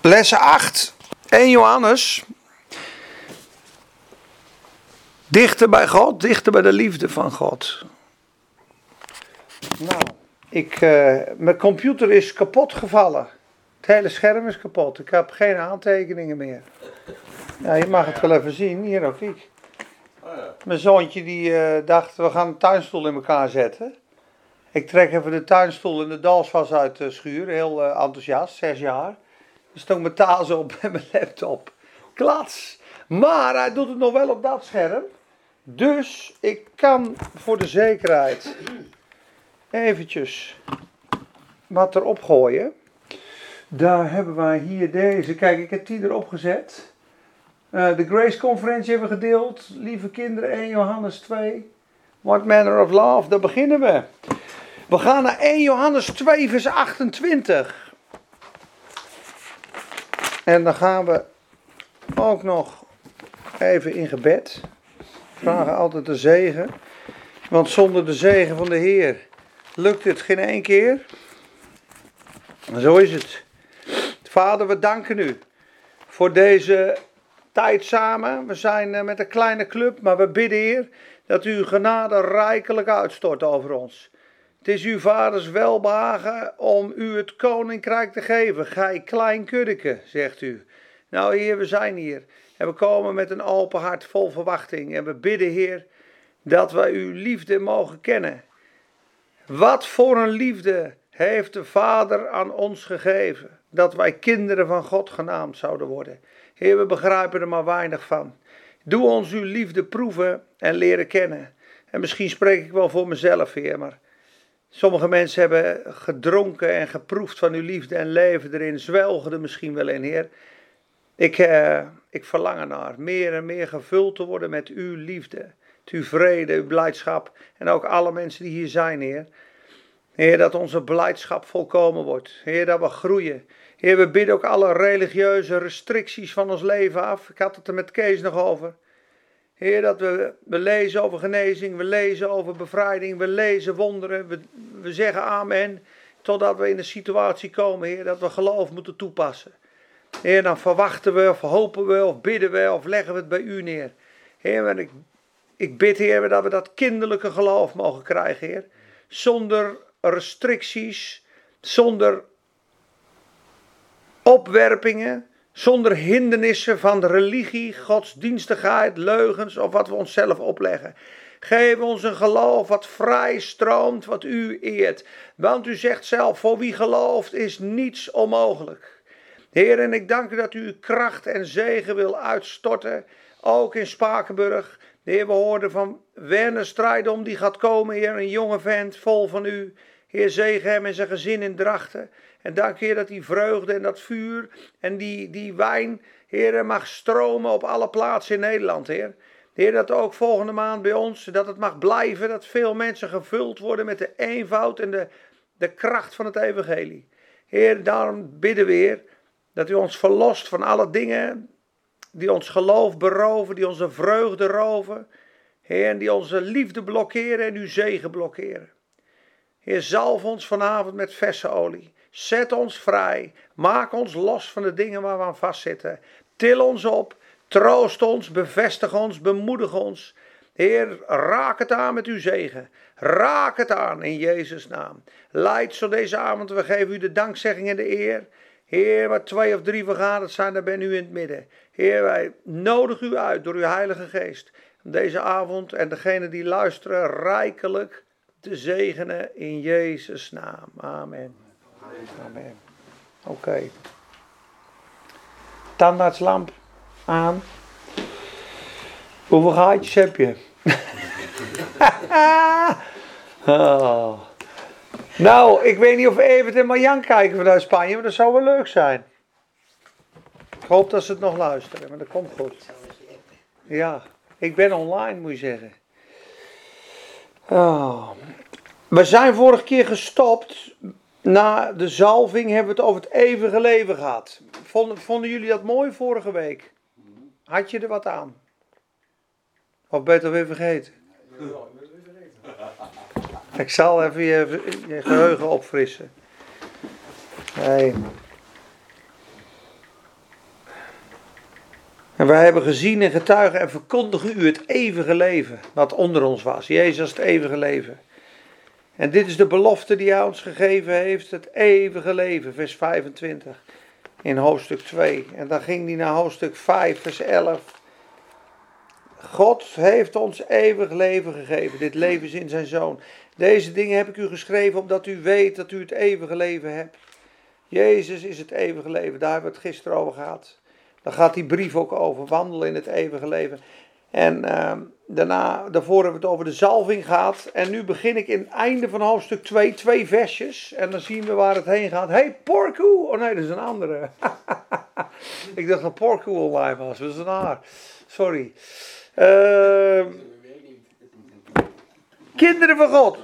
Les 8, 1 Johannes. Dichter bij God, dichter bij de liefde van God. Nou, ik, eh, mijn computer is kapot gevallen. Het hele scherm is kapot. Ik heb geen aantekeningen meer. Ja, je mag het wel even zien. Hier ook ik. Mijn zoontje die eh, dacht, we gaan een tuinstoel in elkaar zetten. Ik trek even de tuinstoel en de dalsvast uit de schuur. Heel eh, enthousiast, zes jaar. Dus stok mijn taas op en mijn laptop. Klats. Maar hij doet het nog wel op dat scherm. Dus ik kan voor de zekerheid eventjes wat erop gooien. Daar hebben wij hier deze. Kijk, ik heb die erop gezet. Eh, de Grace Conferentie hebben we gedeeld. Lieve kinderen, 1 Johannes 2. What manner of love, daar beginnen we. We gaan naar 1 Johannes 2, vers 28. En dan gaan we ook nog even in gebed. Vragen altijd de zegen. Want zonder de zegen van de Heer lukt het geen één keer. En zo is het. Vader, we danken u voor deze tijd samen. We zijn eh, met een kleine club, maar we bidden, Heer, dat u genade rijkelijk uitstort over ons. Het is uw vaders welbehagen om u het koninkrijk te geven. Gij klein kuddeke, zegt u. Nou, Heer, we zijn hier. En we komen met een open hart vol verwachting. En we bidden, Heer, dat wij uw liefde mogen kennen. Wat voor een liefde heeft de Vader aan ons gegeven? Dat wij kinderen van God genaamd zouden worden. Heer, we begrijpen er maar weinig van. Doe ons uw liefde proeven en leren kennen. En misschien spreek ik wel voor mezelf, Heer, maar sommige mensen hebben gedronken en geproefd van uw liefde en leven erin, zwelgen er misschien wel in, Heer. Ik, eh, ik verlang ernaar meer en meer gevuld te worden met uw liefde, uw vrede, uw blijdschap en ook alle mensen die hier zijn, Heer. Heer, dat onze blijdschap volkomen wordt. Heer, dat we groeien. Heer, we bidden ook alle religieuze restricties van ons leven af. Ik had het er met Kees nog over. Heer, dat we, we lezen over genezing, we lezen over bevrijding, we lezen wonderen, we, we zeggen amen. Totdat we in een situatie komen, Heer, dat we geloof moeten toepassen. Heer, dan verwachten we, of hopen we, of bidden we, of leggen we het bij u neer. Heer, ik, ik bid, Heer, dat we dat kinderlijke geloof mogen krijgen, Heer. Zonder restricties, zonder opwerpingen, zonder hindernissen van religie, godsdienstigheid, leugens of wat we onszelf opleggen. Geef ons een geloof wat vrij stroomt, wat u eert. Want u zegt zelf, voor wie gelooft is niets onmogelijk. Heer, en ik dank u dat u kracht en zegen wil uitstorten, ook in Spakenburg. Heer, we hoorden van Werner Strijdom, die gaat komen, Heer, een jonge vent, vol van u. Heer, zegen hem en zijn gezin in Drachten. En dank Heer dat die vreugde en dat vuur en die, die wijn, Heer, mag stromen op alle plaatsen in Nederland, Heer. Heer, dat ook volgende maand bij ons, dat het mag blijven, dat veel mensen gevuld worden met de eenvoud en de, de kracht van het evangelie. Heer, daarom bidden we, Heer, dat u ons verlost van alle dingen die ons geloof beroven, die onze vreugde roven. Heer, die onze liefde blokkeren en uw zegen blokkeren. Heer, zalf ons vanavond met verse olie. Zet ons vrij. Maak ons los van de dingen waar we aan vastzitten. Til ons op. Troost ons. Bevestig ons. Bemoedig ons. Heer, raak het aan met uw zegen. Raak het aan in Jezus' naam. Leid zo deze avond. We geven u de dankzegging en de eer. Heer, waar twee of drie vergaderd zijn, daar ben u in het midden. Heer, wij nodigen u uit door uw Heilige Geest. Deze avond en degene die luisteren rijkelijk te zegenen in Jezus' naam. Amen. Amen. Oké. Okay. Tandartslamp aan. Hoeveel gaatjes heb je? oh. Nou, ik weet niet of Evert en Marjan kijken vanuit Spanje, maar dat zou wel leuk zijn. Ik hoop dat ze het nog luisteren, maar dat komt goed. Ja, ik ben online, moet je zeggen. Oh. We zijn vorige keer gestopt. Na de zalving hebben we het over het eeuwige leven gehad. Vonden, vonden jullie dat mooi vorige week? Had je er wat aan? Of ben je het alweer vergeten? Ik zal even je, je geheugen opfrissen. Nee. En wij hebben gezien en getuigen en verkondigen u het eeuwige leven wat onder ons was. Jezus het eeuwige leven. En dit is de belofte die hij ons gegeven heeft, het eeuwige leven, vers 25 in hoofdstuk 2. En dan ging hij naar hoofdstuk 5, vers 11. God heeft ons eeuwig leven gegeven. Dit leven is in zijn zoon. Deze dingen heb ik u geschreven omdat u weet dat u het eeuwige leven hebt. Jezus is het eeuwige leven. Daar hebben we het gisteren over gehad. Daar gaat die brief ook over. Wandelen in het eeuwige leven. En uh, daarna, daarvoor hebben we het over de zalving gehad. En nu begin ik in het einde van hoofdstuk 2, twee versjes. En dan zien we waar het heen gaat. hey, Porku! Oh nee, dat is een andere. ik dacht dat Porku online was. Dat is een haar. Sorry. Uh, kinderen van God.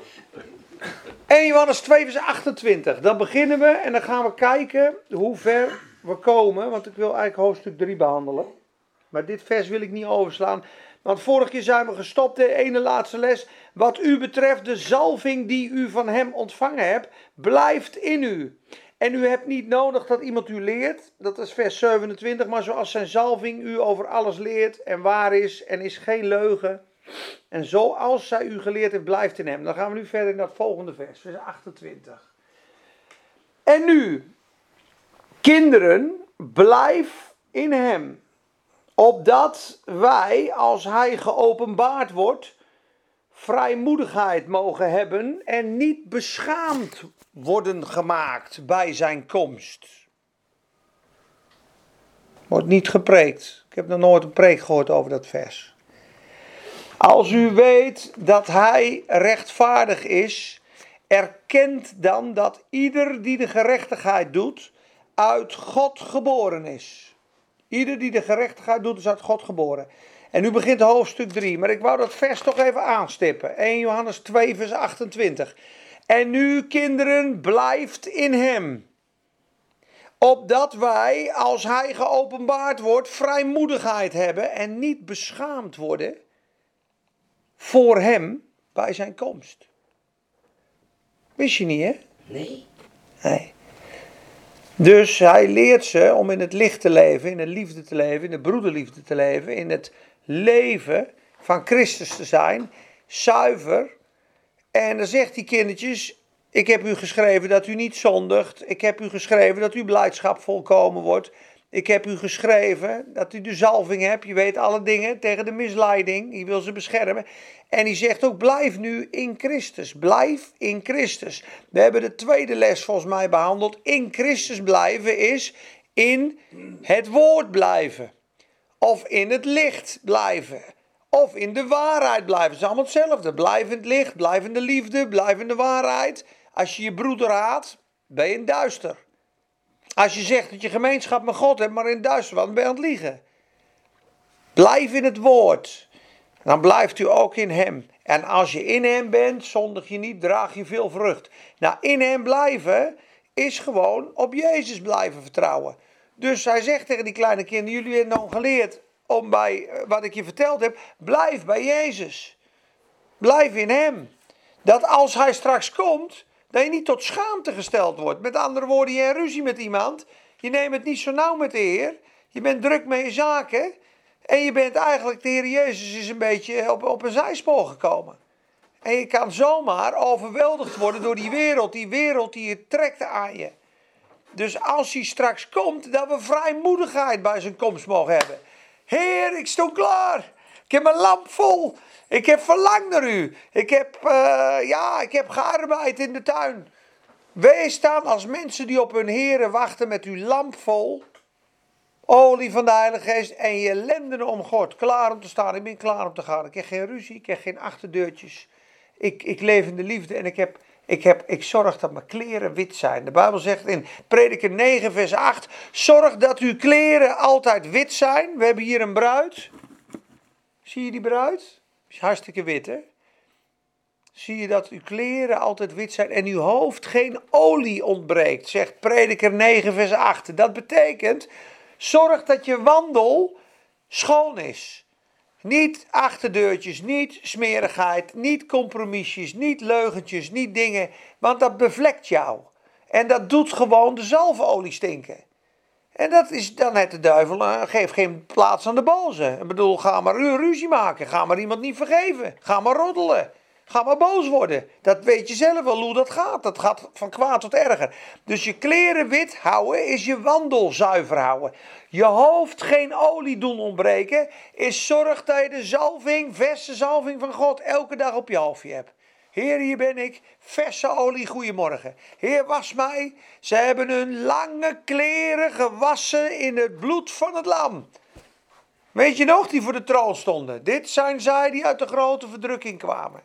1 Johannes 2 vers 28. Dan beginnen we en dan gaan we kijken hoe ver we komen. Want ik wil eigenlijk hoofdstuk 3 behandelen. Maar dit vers wil ik niet overslaan. Want vorige keer zijn we gestopt, de ene laatste les. Wat u betreft, de zalving die u van hem ontvangen hebt, blijft in u. En u hebt niet nodig dat iemand u leert, dat is vers 27, maar zoals zijn zalving u over alles leert en waar is en is geen leugen. En zoals zij u geleerd heeft, blijft in hem. Dan gaan we nu verder naar het volgende vers, vers 28. En nu, kinderen, blijf in hem opdat wij, als hij geopenbaard wordt, vrijmoedigheid mogen hebben en niet beschaamd worden gemaakt bij zijn komst. Wordt niet gepreekt. Ik heb nog nooit een preek gehoord over dat vers. Als u weet dat hij rechtvaardig is, erkent dan dat ieder die de gerechtigheid doet, uit God geboren is. Ieder die de gerechtigheid doet, is uit God geboren. En nu begint hoofdstuk 3, maar ik wou dat vers toch even aanstippen. 1 Johannes 2, vers 28. En nu, kinderen, blijft in hem. Opdat wij, als hij geopenbaard wordt, vrijmoedigheid hebben en niet beschaamd worden voor hem bij zijn komst. Wist je niet, hè? Nee. Nee. Dus hij leert ze om in het licht te leven, in de liefde te leven, in de broederliefde te leven, in het leven van Christus te zijn, zuiver. En dan zegt die kindertjes, ik heb u geschreven dat u niet zondigt, ik heb u geschreven dat uw blijdschap volkomen wordt. Ik heb u geschreven dat u de zalving hebt. Je weet alle dingen tegen de misleiding. Je wil ze beschermen. En hij zegt ook: blijf nu in Christus. Blijf in Christus. We hebben de tweede les volgens mij behandeld. In Christus blijven is in het woord blijven. Of in het licht blijven. Of in de waarheid blijven. Het is allemaal hetzelfde. Blijf in het licht, blijf in de liefde, blijf in de waarheid. Als je je broeder haat, ben je in duister. Als je zegt dat je gemeenschap met God hebt, maar in Duitsland ben je aan het liegen. Blijf in het woord. Dan blijft u ook in hem. En als je in hem bent, zondig je niet, draag je veel vrucht. Nou, in hem blijven is gewoon op Jezus blijven vertrouwen. Dus hij zegt tegen die kleine kinderen: Jullie hebben nou geleerd om bij eh, wat ik je verteld heb, blijf bij Jezus. Blijf in hem. Dat als hij straks komt, dat je niet tot schaamte gesteld wordt. Met andere woorden, je hebt ruzie met iemand. Je neemt het niet zo nauw met de Heer. Je bent druk met je zaken. En je bent eigenlijk, de Heer Jezus is een beetje op, op een zijspoor gekomen. En je kan zomaar overweldigd worden door die wereld. Die wereld die je trekt aan je. Dus als hij straks komt, dat we vrijmoedigheid bij zijn komst mogen hebben. Heer, ik sta klaar. Ik heb mijn lamp vol. Ik heb verlang naar u. Ik heb, uh, ja, ik heb gearbeid in de tuin. Wees dan als mensen die op hun heren wachten met uw lamp vol. Olie van de Heilige Geest en je lenden om God. Klaar om te staan. Ik ben klaar om te gaan. Ik heb geen ruzie. Ik heb geen achterdeurtjes. Ik, ik leef in de liefde en ik, heb, ik, heb, ik zorg dat mijn kleren wit zijn. De Bijbel zegt in Prediker 9, vers 8: Zorg dat uw kleren altijd wit zijn. We hebben hier een bruid. Zie je die bruid? Hartstikke wit, hè? Zie je dat uw kleren altijd wit zijn en uw hoofd geen olie ontbreekt, zegt Prediker 9, vers 8. Dat betekent, zorg dat je wandel schoon is. Niet achterdeurtjes, niet smerigheid, niet compromisjes, niet leugentjes, niet dingen, want dat bevlekt jou. En dat doet gewoon de zalfolie stinken. En dat is dan net de duivel, uh, geef geen plaats aan de boze. Ik bedoel, ga maar ruzie maken, ga maar iemand niet vergeven, ga maar roddelen. Ga maar boos worden. Dat weet je zelf wel hoe dat gaat. Dat gaat van kwaad tot erger. Dus je kleren wit houden is je wandel zuiver houden. Je hoofd geen olie doen ontbreken is zorg dat je de zalving, verse zalving van God elke dag op je hoofdje hebt. Heer, hier ben ik. Verse olie, goedemorgen. Heer, was mij. Ze hebben hun lange kleren gewassen in het bloed van het lam. Weet je nog, die voor de troon stonden? Dit zijn zij die uit de grote verdrukking kwamen.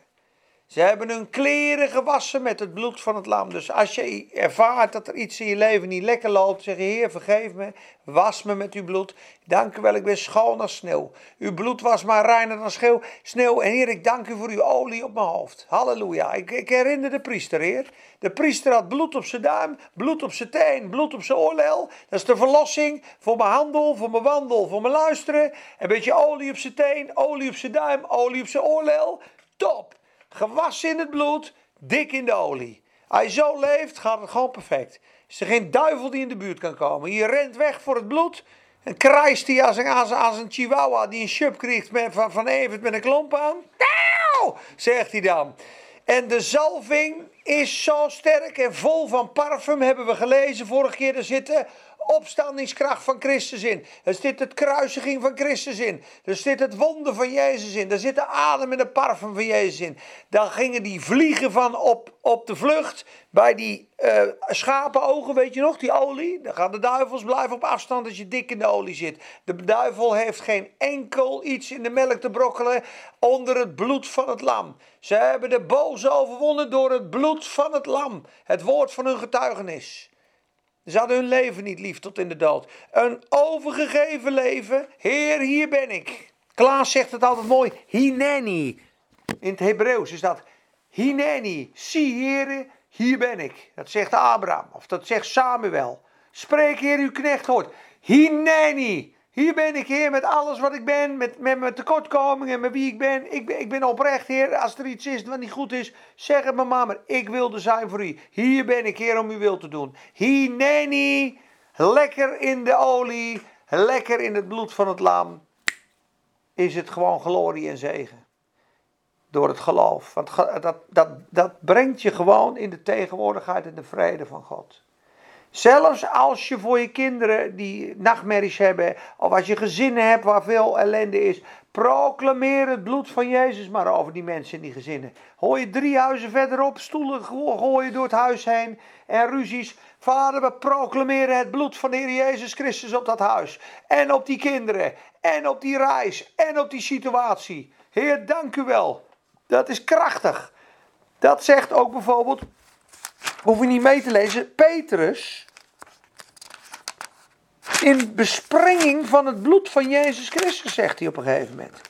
Ze hebben hun kleren gewassen met het bloed van het lam. Dus als je ervaart dat er iets in je leven niet lekker loopt, zeg je: Heer, vergeef me, was me met uw bloed. Dank u wel, ik ben schoon als sneeuw. Uw bloed was maar reiner dan sneeuw. sneeuw. En Heer, ik dank u voor uw olie op mijn hoofd. Halleluja. Ik, ik herinner de priester, Heer. De priester had bloed op zijn duim, bloed op zijn teen, bloed op zijn oorlel. Dat is de verlossing voor mijn handel, voor mijn wandel, voor mijn luisteren. Een beetje olie op zijn teen, olie op zijn duim, olie op zijn oorlel. Top gewassen in het bloed, dik in de olie. Als je zo leeft, gaat het gewoon perfect. Is er geen duivel die in de buurt kan komen. Je rent weg voor het bloed en krijst hij als een, als, als een chihuahua die een shup krijgt met, van, van Evert met een klomp aan. Tauw, zegt hij dan. En de zalving is zo sterk en vol van parfum, hebben we gelezen vorige keer. Er zitten opstandingskracht van Christus in. Er zit het kruisiging van Christus in. Er zit het wonder van Jezus in. Er zit de adem en de parfum van Jezus in. Dan gingen die vliegen van op, op de vlucht bij die uh, schapenogen, weet je nog, die olie. Dan gaan de duivels blijven op afstand als je dik in de olie zit. De duivel heeft geen enkel iets in de melk te brokkelen onder het bloed van het lam. Ze hebben de boze overwonnen door het bloed van het lam. Het woord van hun getuigenis. Ze hadden hun leven niet lief tot in de dood. Een overgegeven leven. Heer, hier ben ik. Klaas zegt het altijd mooi. Hineni. In het Hebreeuws is dat Hineni. Zie, Heer, hier ben ik. Dat zegt Abraham. Of dat zegt Samuel. Spreek, Heer, uw knecht hoort. Hineni. Hier ben ik, Heer, met alles wat ik ben, met, met mijn tekortkomingen, met wie ik ben. ik ben. Ik ben oprecht, Heer. Als er iets is wat niet goed is, zeg het me maar, maar ik wilde zijn voor u. Hier ben ik, Heer, om uw wil te doen. Hineni, lekker in de olie, lekker in het bloed van het lam. Is het gewoon glorie en zegen. Door het geloof. Want dat, dat, dat brengt je gewoon in de tegenwoordigheid en de vrede van God. Zelfs als je voor je kinderen die nachtmerries hebben, of als je gezinnen hebt waar veel ellende is, proclameer het bloed van Jezus maar over die mensen in die gezinnen. Hoor je drie huizen verderop, stoelen gooien door het huis heen en ruzies. Vader, we proclameren het bloed van de Heer Jezus Christus op dat huis. En op die kinderen, en op die reis, en op die situatie. Heer, dank u wel. Dat is krachtig. Dat zegt ook bijvoorbeeld hoef je niet mee te lezen, Petrus. In besprenging van het bloed van Jezus Christus, zegt hij op een gegeven moment.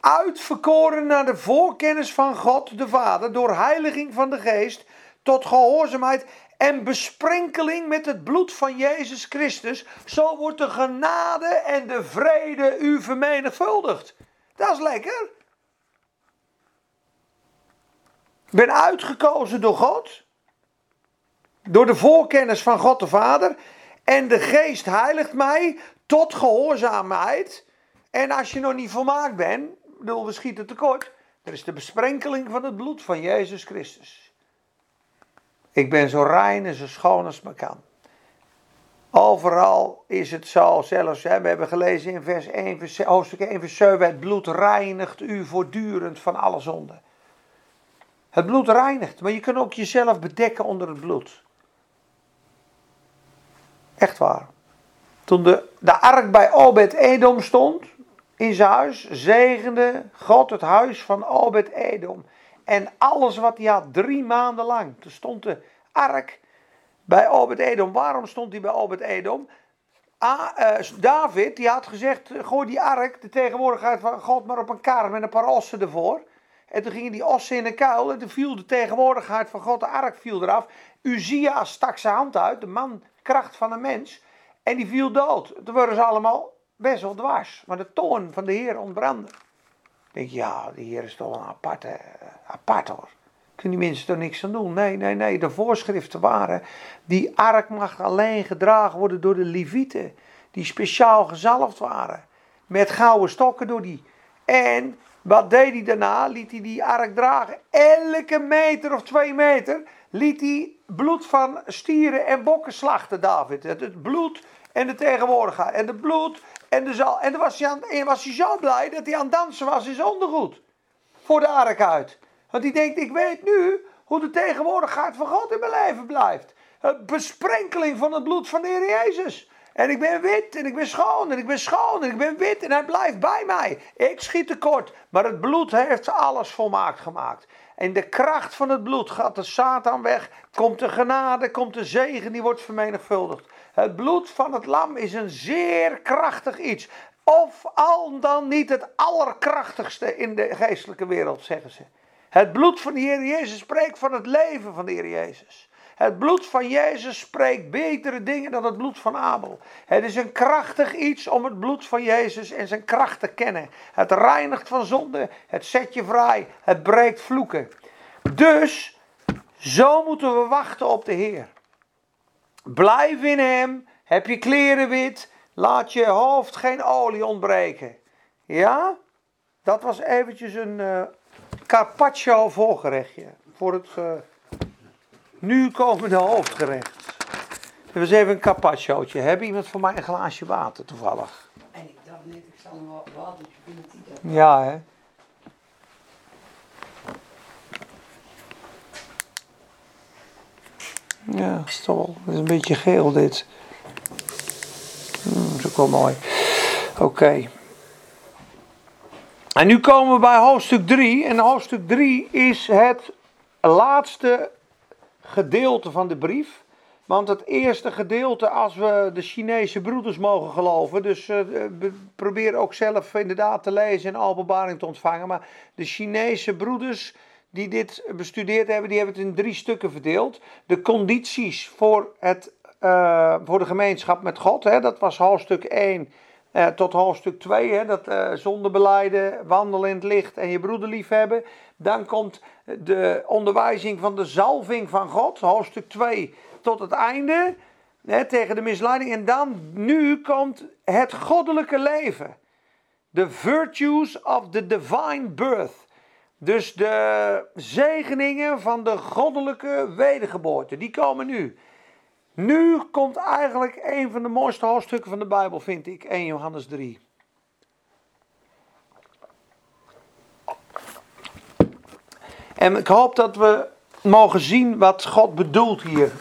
Uitverkoren naar de voorkennis van God de Vader door heiliging van de Geest tot gehoorzaamheid en besprenkeling met het bloed van Jezus Christus. Zo wordt de genade en de vrede u vermenigvuldigd. Dat is lekker. Ik ben uitgekozen door God. Door de voorkennis van God de Vader. En de geest heiligt mij tot gehoorzaamheid. En als je nog niet volmaakt bent, bedoel, we schieten tekort. Er is de besprenkeling van het bloed van Jezus Christus. Ik ben zo rein en zo schoon als me kan. Overal is het zo, zelfs, hè, we hebben gelezen in vers 1, vers, hoofdstuk 1, vers 7, het bloed reinigt u voortdurend van alle zonden. Het bloed reinigt, maar je kunt ook jezelf bedekken onder het bloed. Echt waar. Toen de, de ark bij Obed-Edom stond, in zijn huis, zegende God het huis van Obed-Edom. En alles wat hij had, drie maanden lang. Toen stond de ark bij Obed-Edom. Waarom stond hij bij Obed-Edom? Uh, David, die had gezegd, gooi die ark, de tegenwoordigheid van God, maar op een kar met een paar ossen ervoor. En toen gingen die ossen in een kuil en toen viel de tegenwoordigheid van God, de ark viel eraf. Uzia stak zijn hand uit, de man, kracht van een mens, en die viel dood. Toen waren ze allemaal best wel dwars, maar de toorn van de Heer ontbrandde. Ik denk, ja, de Heer is toch een aparte, apart hoor. Kunnen die mensen er niks aan doen? Nee, nee, nee. De voorschriften waren, die ark mag alleen gedragen worden door de levieten. Die speciaal gezalfd waren. Met gouden stokken door die. En wat deed hij daarna? Liet hij die ark dragen. Elke meter of twee meter liet hij bloed van stieren en bokken slachten, David. Het, bloed en de tegenwoordigheid. En de bloed en de zal. En dan was hij, en was zo blij dat hij aan het dansen was in zijn ondergoed. Voor de ark uit. Want hij denkt, ik weet nu hoe de tegenwoordigheid van God in mijn leven blijft. Een besprenkeling van het bloed van de Heer Jezus. En ik ben wit en ik ben schoon en ik ben schoon en ik ben wit en hij blijft bij mij. Ik schiet tekort, maar het bloed heeft alles volmaakt gemaakt. En de kracht van het bloed gaat de Satan weg. Komt de genade, komt de zegen, die wordt vermenigvuldigd. Het bloed van het lam is een zeer krachtig iets. Of al dan niet het allerkrachtigste in de geestelijke wereld, zeggen ze. Het bloed van de Heer Jezus spreekt van het leven van de Heer Jezus. Het bloed van Jezus spreekt betere dingen dan het bloed van Abel. Het is een krachtig iets om het bloed van Jezus en zijn kracht te kennen. Het reinigt van zonde, het zet je vrij, het breekt vloeken. Dus, zo moeten we wachten op de Heer. Blijf in Hem, heb je kleren wit, laat je hoofd geen olie ontbreken. Ja? Dat was eventjes een uh, carpaccio voorgerechtje voor het... Uh, nu komen de hoofdgerecht. Dit was even een carpacciootje. Heb iemand voor mij een glaasje water toevallig? En ik dacht net, ik zal een watertje binnen Ja, hè? Ja, wel. Het is een beetje geel dit. Hmm, dat is ook wel mooi. Oké. En nu komen we bij hoofdstuk 3. En hoofdstuk 3 is het laatste gedeelte van de brief. Want het eerste gedeelte, als we de Chinese broeders mogen geloven, dus uh, probeer ook zelf inderdaad te lezen en openbaring te ontvangen. Maar de Chinese broeders die dit bestudeerd hebben, die hebben het in drie stukken verdeeld. De condities voor, het, uh, voor de gemeenschap met God, hè, dat was hoofdstuk 1 uh, tot hoofdstuk 2, hè, dat uh, zonde beleiden, wandelen in het licht en je broeder lief hebben. Dan komt de onderwijzing van de zalving van God, hoofdstuk 2 tot het einde, hè, tegen de misleiding. En dan, nu komt het goddelijke leven. The virtues of the divine birth. Dus de zegeningen van de goddelijke wedergeboorte, die komen nu. Nu komt eigenlijk een van de mooiste hoofdstukken van de Bijbel, vind ik, 1 Johannes 3. En ik hoop dat we mogen zien wat God bedoelt hier.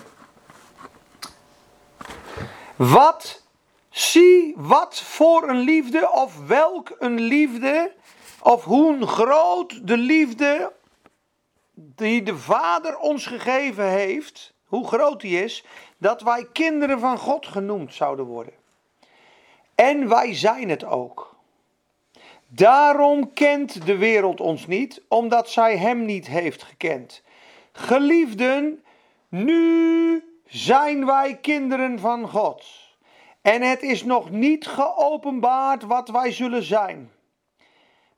Wat, zie wat voor een liefde, of welk een liefde, of hoe groot de liefde die de Vader ons gegeven heeft, hoe groot die is, dat wij kinderen van God genoemd zouden worden. En wij zijn het ook. Daarom kent de wereld ons niet, omdat zij Hem niet heeft gekend. Geliefden, nu zijn wij kinderen van God. En het is nog niet geopenbaard wat wij zullen zijn.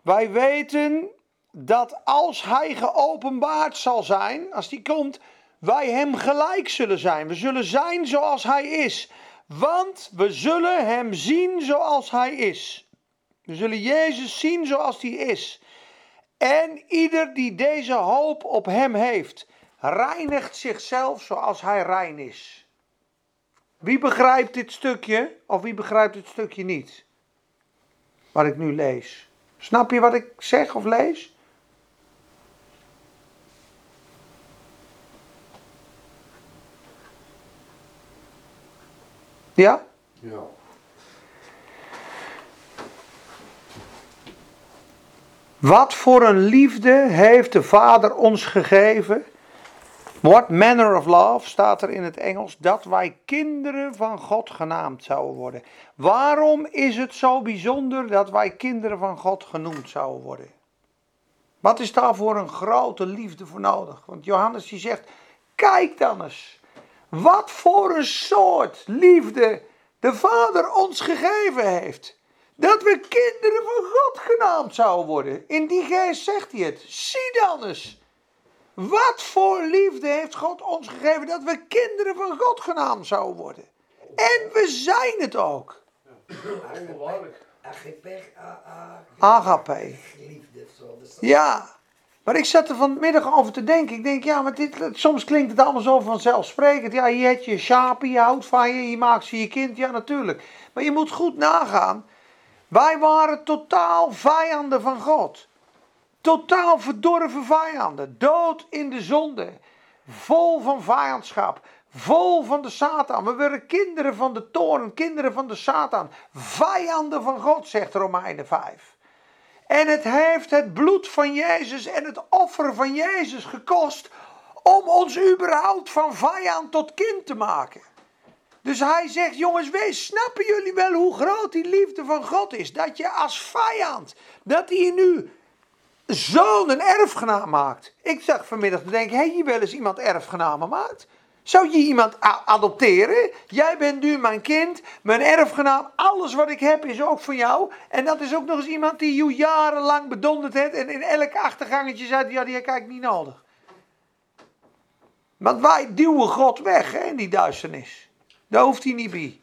Wij weten dat als Hij geopenbaard zal zijn, als die komt, wij Hem gelijk zullen zijn. We zullen zijn zoals Hij is. Want we zullen Hem zien zoals Hij is. We zullen Jezus zien zoals Hij is. En ieder die deze hoop op Hem heeft, reinigt zichzelf zoals Hij rein is. Wie begrijpt dit stukje of wie begrijpt dit stukje niet? Wat ik nu lees. Snap je wat ik zeg of lees? Ja? Ja. Wat voor een liefde heeft de Vader ons gegeven? What manner of love staat er in het Engels dat wij kinderen van God genaamd zouden worden. Waarom is het zo bijzonder dat wij kinderen van God genoemd zouden worden? Wat is daar voor een grote liefde voor nodig? Want Johannes die zegt: Kijk dan eens. Wat voor een soort liefde de Vader ons gegeven heeft. Dat we kinderen van God genaamd zouden worden. In die geest zegt hij het. Zie dan eens. Wat voor liefde heeft God ons gegeven dat we kinderen van God genaamd zouden worden. En we zijn het ook. Agape. Dus Ja, maar ik zat er vanmiddag over te denken. Ik denk, ja, maar dit, soms klinkt het allemaal zo vanzelfsprekend. Ja, je hebt je schapen, je houdt van je, je maakt ze je kind. Ja, natuurlijk. Maar je moet goed nagaan. Wij waren totaal vijanden van God. Totaal verdorven vijanden. Dood in de zonde. Vol van vijandschap. Vol van de Satan. We werden kinderen van de toorn, kinderen van de Satan. Vijanden van God, zegt Romeinen 5. En het heeft het bloed van Jezus en het offer van Jezus gekost om ons überhaupt van vijand tot kind te maken. Dus hij zegt, jongens, wees, snappen jullie wel hoe groot die liefde van God is? Dat je als vijand, dat hij nu zo'n erfgenaam maakt. Ik zag vanmiddag te denken, heb je wel eens iemand erfgenamen maakt? Zou je iemand adopteren? Jij bent nu mijn kind, mijn erfgenaam. Alles wat ik heb is ook van jou. En dat is ook nog eens iemand die je jarenlang bedonderd heeft. En in elk achtergangetje zei, ja, die heb ik eigenlijk niet nodig. Want wij duwen God weg hè, in die duisternis. Daar hoeft hij niet bij.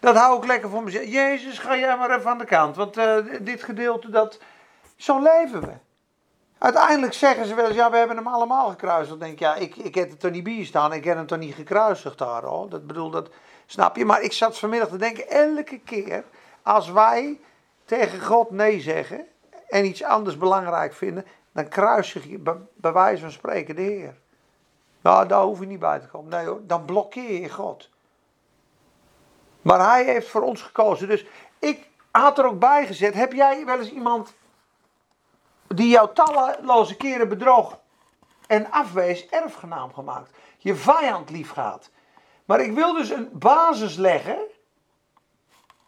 Dat hou ik lekker voor mezelf. Jezus, ga jij maar even aan de kant. Want eh, dit gedeelte, dat... Zo leven we. Uiteindelijk zeggen ze wel eens, ja, we hebben hem allemaal gekruisigd. Dan denk ik, ja, ik, ik heb het er niet bij staan. Ik heb hem toch niet gekruisigd daar, hoor. Dat bedoel, dat snap je. Maar ik zat vanmiddag te denken, elke keer als wij tegen God nee zeggen en iets anders belangrijk vinden, dan kruisig je bij, bij wijze van spreken de Heer. Nou, daar hoef je niet bij te komen. Nee hoor, dan blokkeer je God. Maar hij heeft voor ons gekozen. Dus ik had er ook bij gezet, heb jij wel eens iemand die jou talloze keren bedroog en afwees, erfgenaam gemaakt. Je vijand lief gaat. Maar ik wil dus een basis leggen.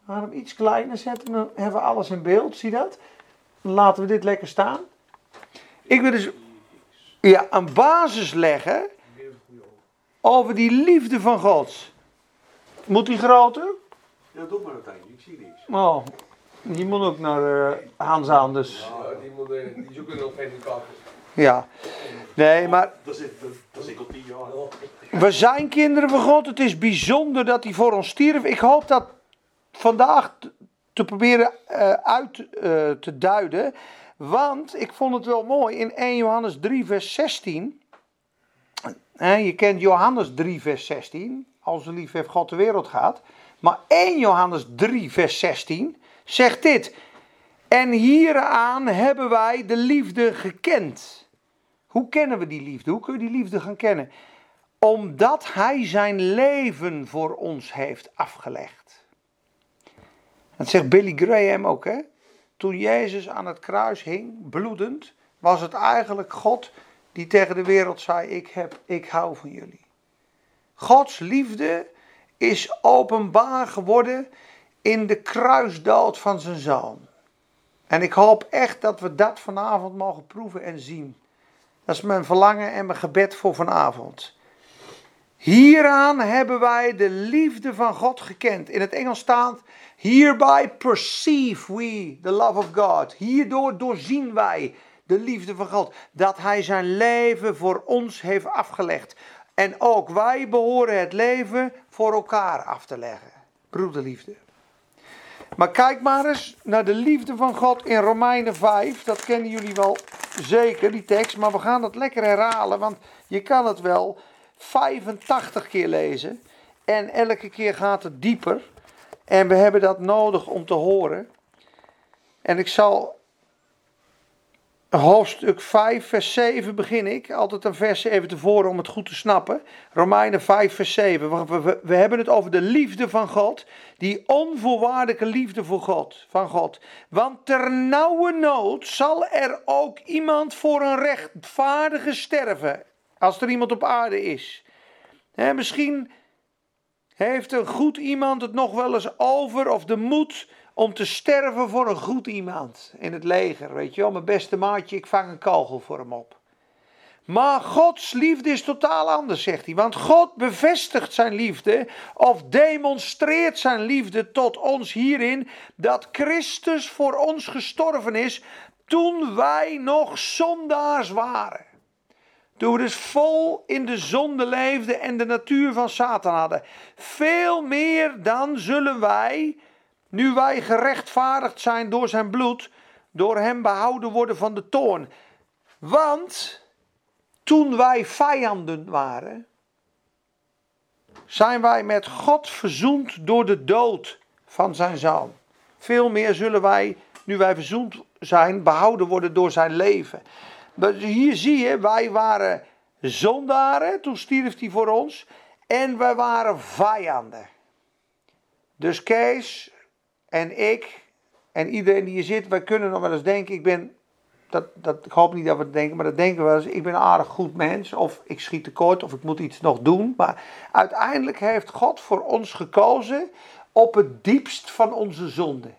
We gaan hem iets kleiner zetten, dan hebben we alles in beeld. Zie dat? Laten we dit lekker staan. Ik wil dus ja, een basis leggen over die liefde van God. Moet die groter? Ja, doe maar uiteindelijk. Ik zie niks. Oh, die moet ook naar uh, Hans aan, dus Ja, die, moet, eh, die zoeken nog kaart. ja. Nee, maar Dat zit, dat, zit al tien jaar. We zijn kinderen van God. Het is bijzonder dat hij voor ons stierf. Ik hoop dat vandaag te proberen eh, uit eh, te duiden. Want ik vond het wel mooi in 1 Johannes 3, vers 16. Hè, je kent Johannes 3, vers 16. Als de lief heeft God de wereld gaat. Maar 1 Johannes 3, vers 16 zegt dit. En hieraan hebben wij de liefde gekend. Hoe kennen we die liefde? Hoe kun je die liefde gaan kennen? Omdat hij zijn leven voor ons heeft afgelegd. Dat zegt Billy Graham ook, hè? Toen Jezus aan het kruis hing, bloedend, was het eigenlijk God die tegen de wereld zei: Ik, heb, ik hou van jullie. Gods liefde is openbaar geworden in de kruisdood van zijn zoon. En ik hoop echt dat we dat vanavond mogen proeven en zien. Dat is mijn verlangen en mijn gebed voor vanavond. Hieraan hebben wij de liefde van God gekend. In het Engels staat: Hereby perceive we the love of God. Hierdoor doorzien wij de liefde van God. Dat Hij zijn leven voor ons heeft afgelegd. En ook wij behoren het leven voor elkaar af te leggen. Broederliefde. Maar kijk maar eens naar de liefde van God in Romeinen 5. Dat kennen jullie wel zeker, die tekst. Maar we gaan dat lekker herhalen, want je kan het wel 85 keer lezen. En elke keer gaat het dieper. En we hebben dat nodig om te horen. En ik zal hoofdstuk 5, vers 7 begin ik. Altijd een vers even tevoren om het goed te snappen. Romeinen 5, vers 7. We, hebben het over de liefde van God. Die onvoorwaardelijke liefde voor God, van God. Want ter nauwe nood zal er ook iemand voor een rechtvaardige sterven. Als er iemand op aarde is. Misschien heeft een goed iemand het nog wel eens over of de moed om te sterven voor een goed iemand in het leger. Weet je wel, mijn beste maatje, ik vang een kogel voor hem op. Maar Gods liefde is totaal anders, zegt hij. Want God bevestigt zijn liefde of demonstreert zijn liefde tot ons hierin dat Christus voor ons gestorven is toen wij nog zondaars waren. Toen we dus vol in de zonde leefden en de natuur van Satan hadden. Veel meer dan zullen wij, nu wij gerechtvaardigd zijn door zijn bloed, door hem behouden worden van de toorn. Want toen wij vijanden waren, zijn wij met God verzoend door de dood van zijn zoon. Veel meer zullen wij, nu wij verzoend zijn, behouden worden door zijn leven. Dus hier zie je, wij waren zondaren, toen stierf hij voor ons. En wij waren vijanden. Dus Kees en ik en iedereen die hier zit, wij kunnen nog wel eens denken, ik ben, dat, dat, ik hoop niet dat we denken, maar dat denken we wel eens, ik ben een aardig goed mens, of ik schiet tekort, of ik moet iets nog doen. Maar uiteindelijk heeft God voor ons gekozen op het diepst van onze zonde.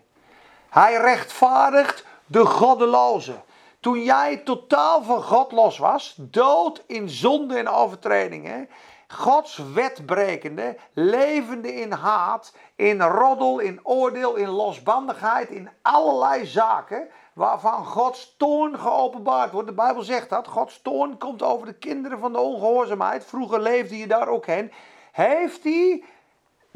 Hij rechtvaardigt de goddeloze. Toen jij totaal van God los was, dood in zonde en overtredingen, Gods wetbrekende, levende in haat, in roddel, in oordeel, in losbandigheid, in allerlei zaken waarvan Gods toorn geopenbaard wordt. De Bijbel zegt dat. Gods toorn komt over de kinderen van de ongehoorzaamheid. Vroeger leefde je daar ook heen. Heeft hij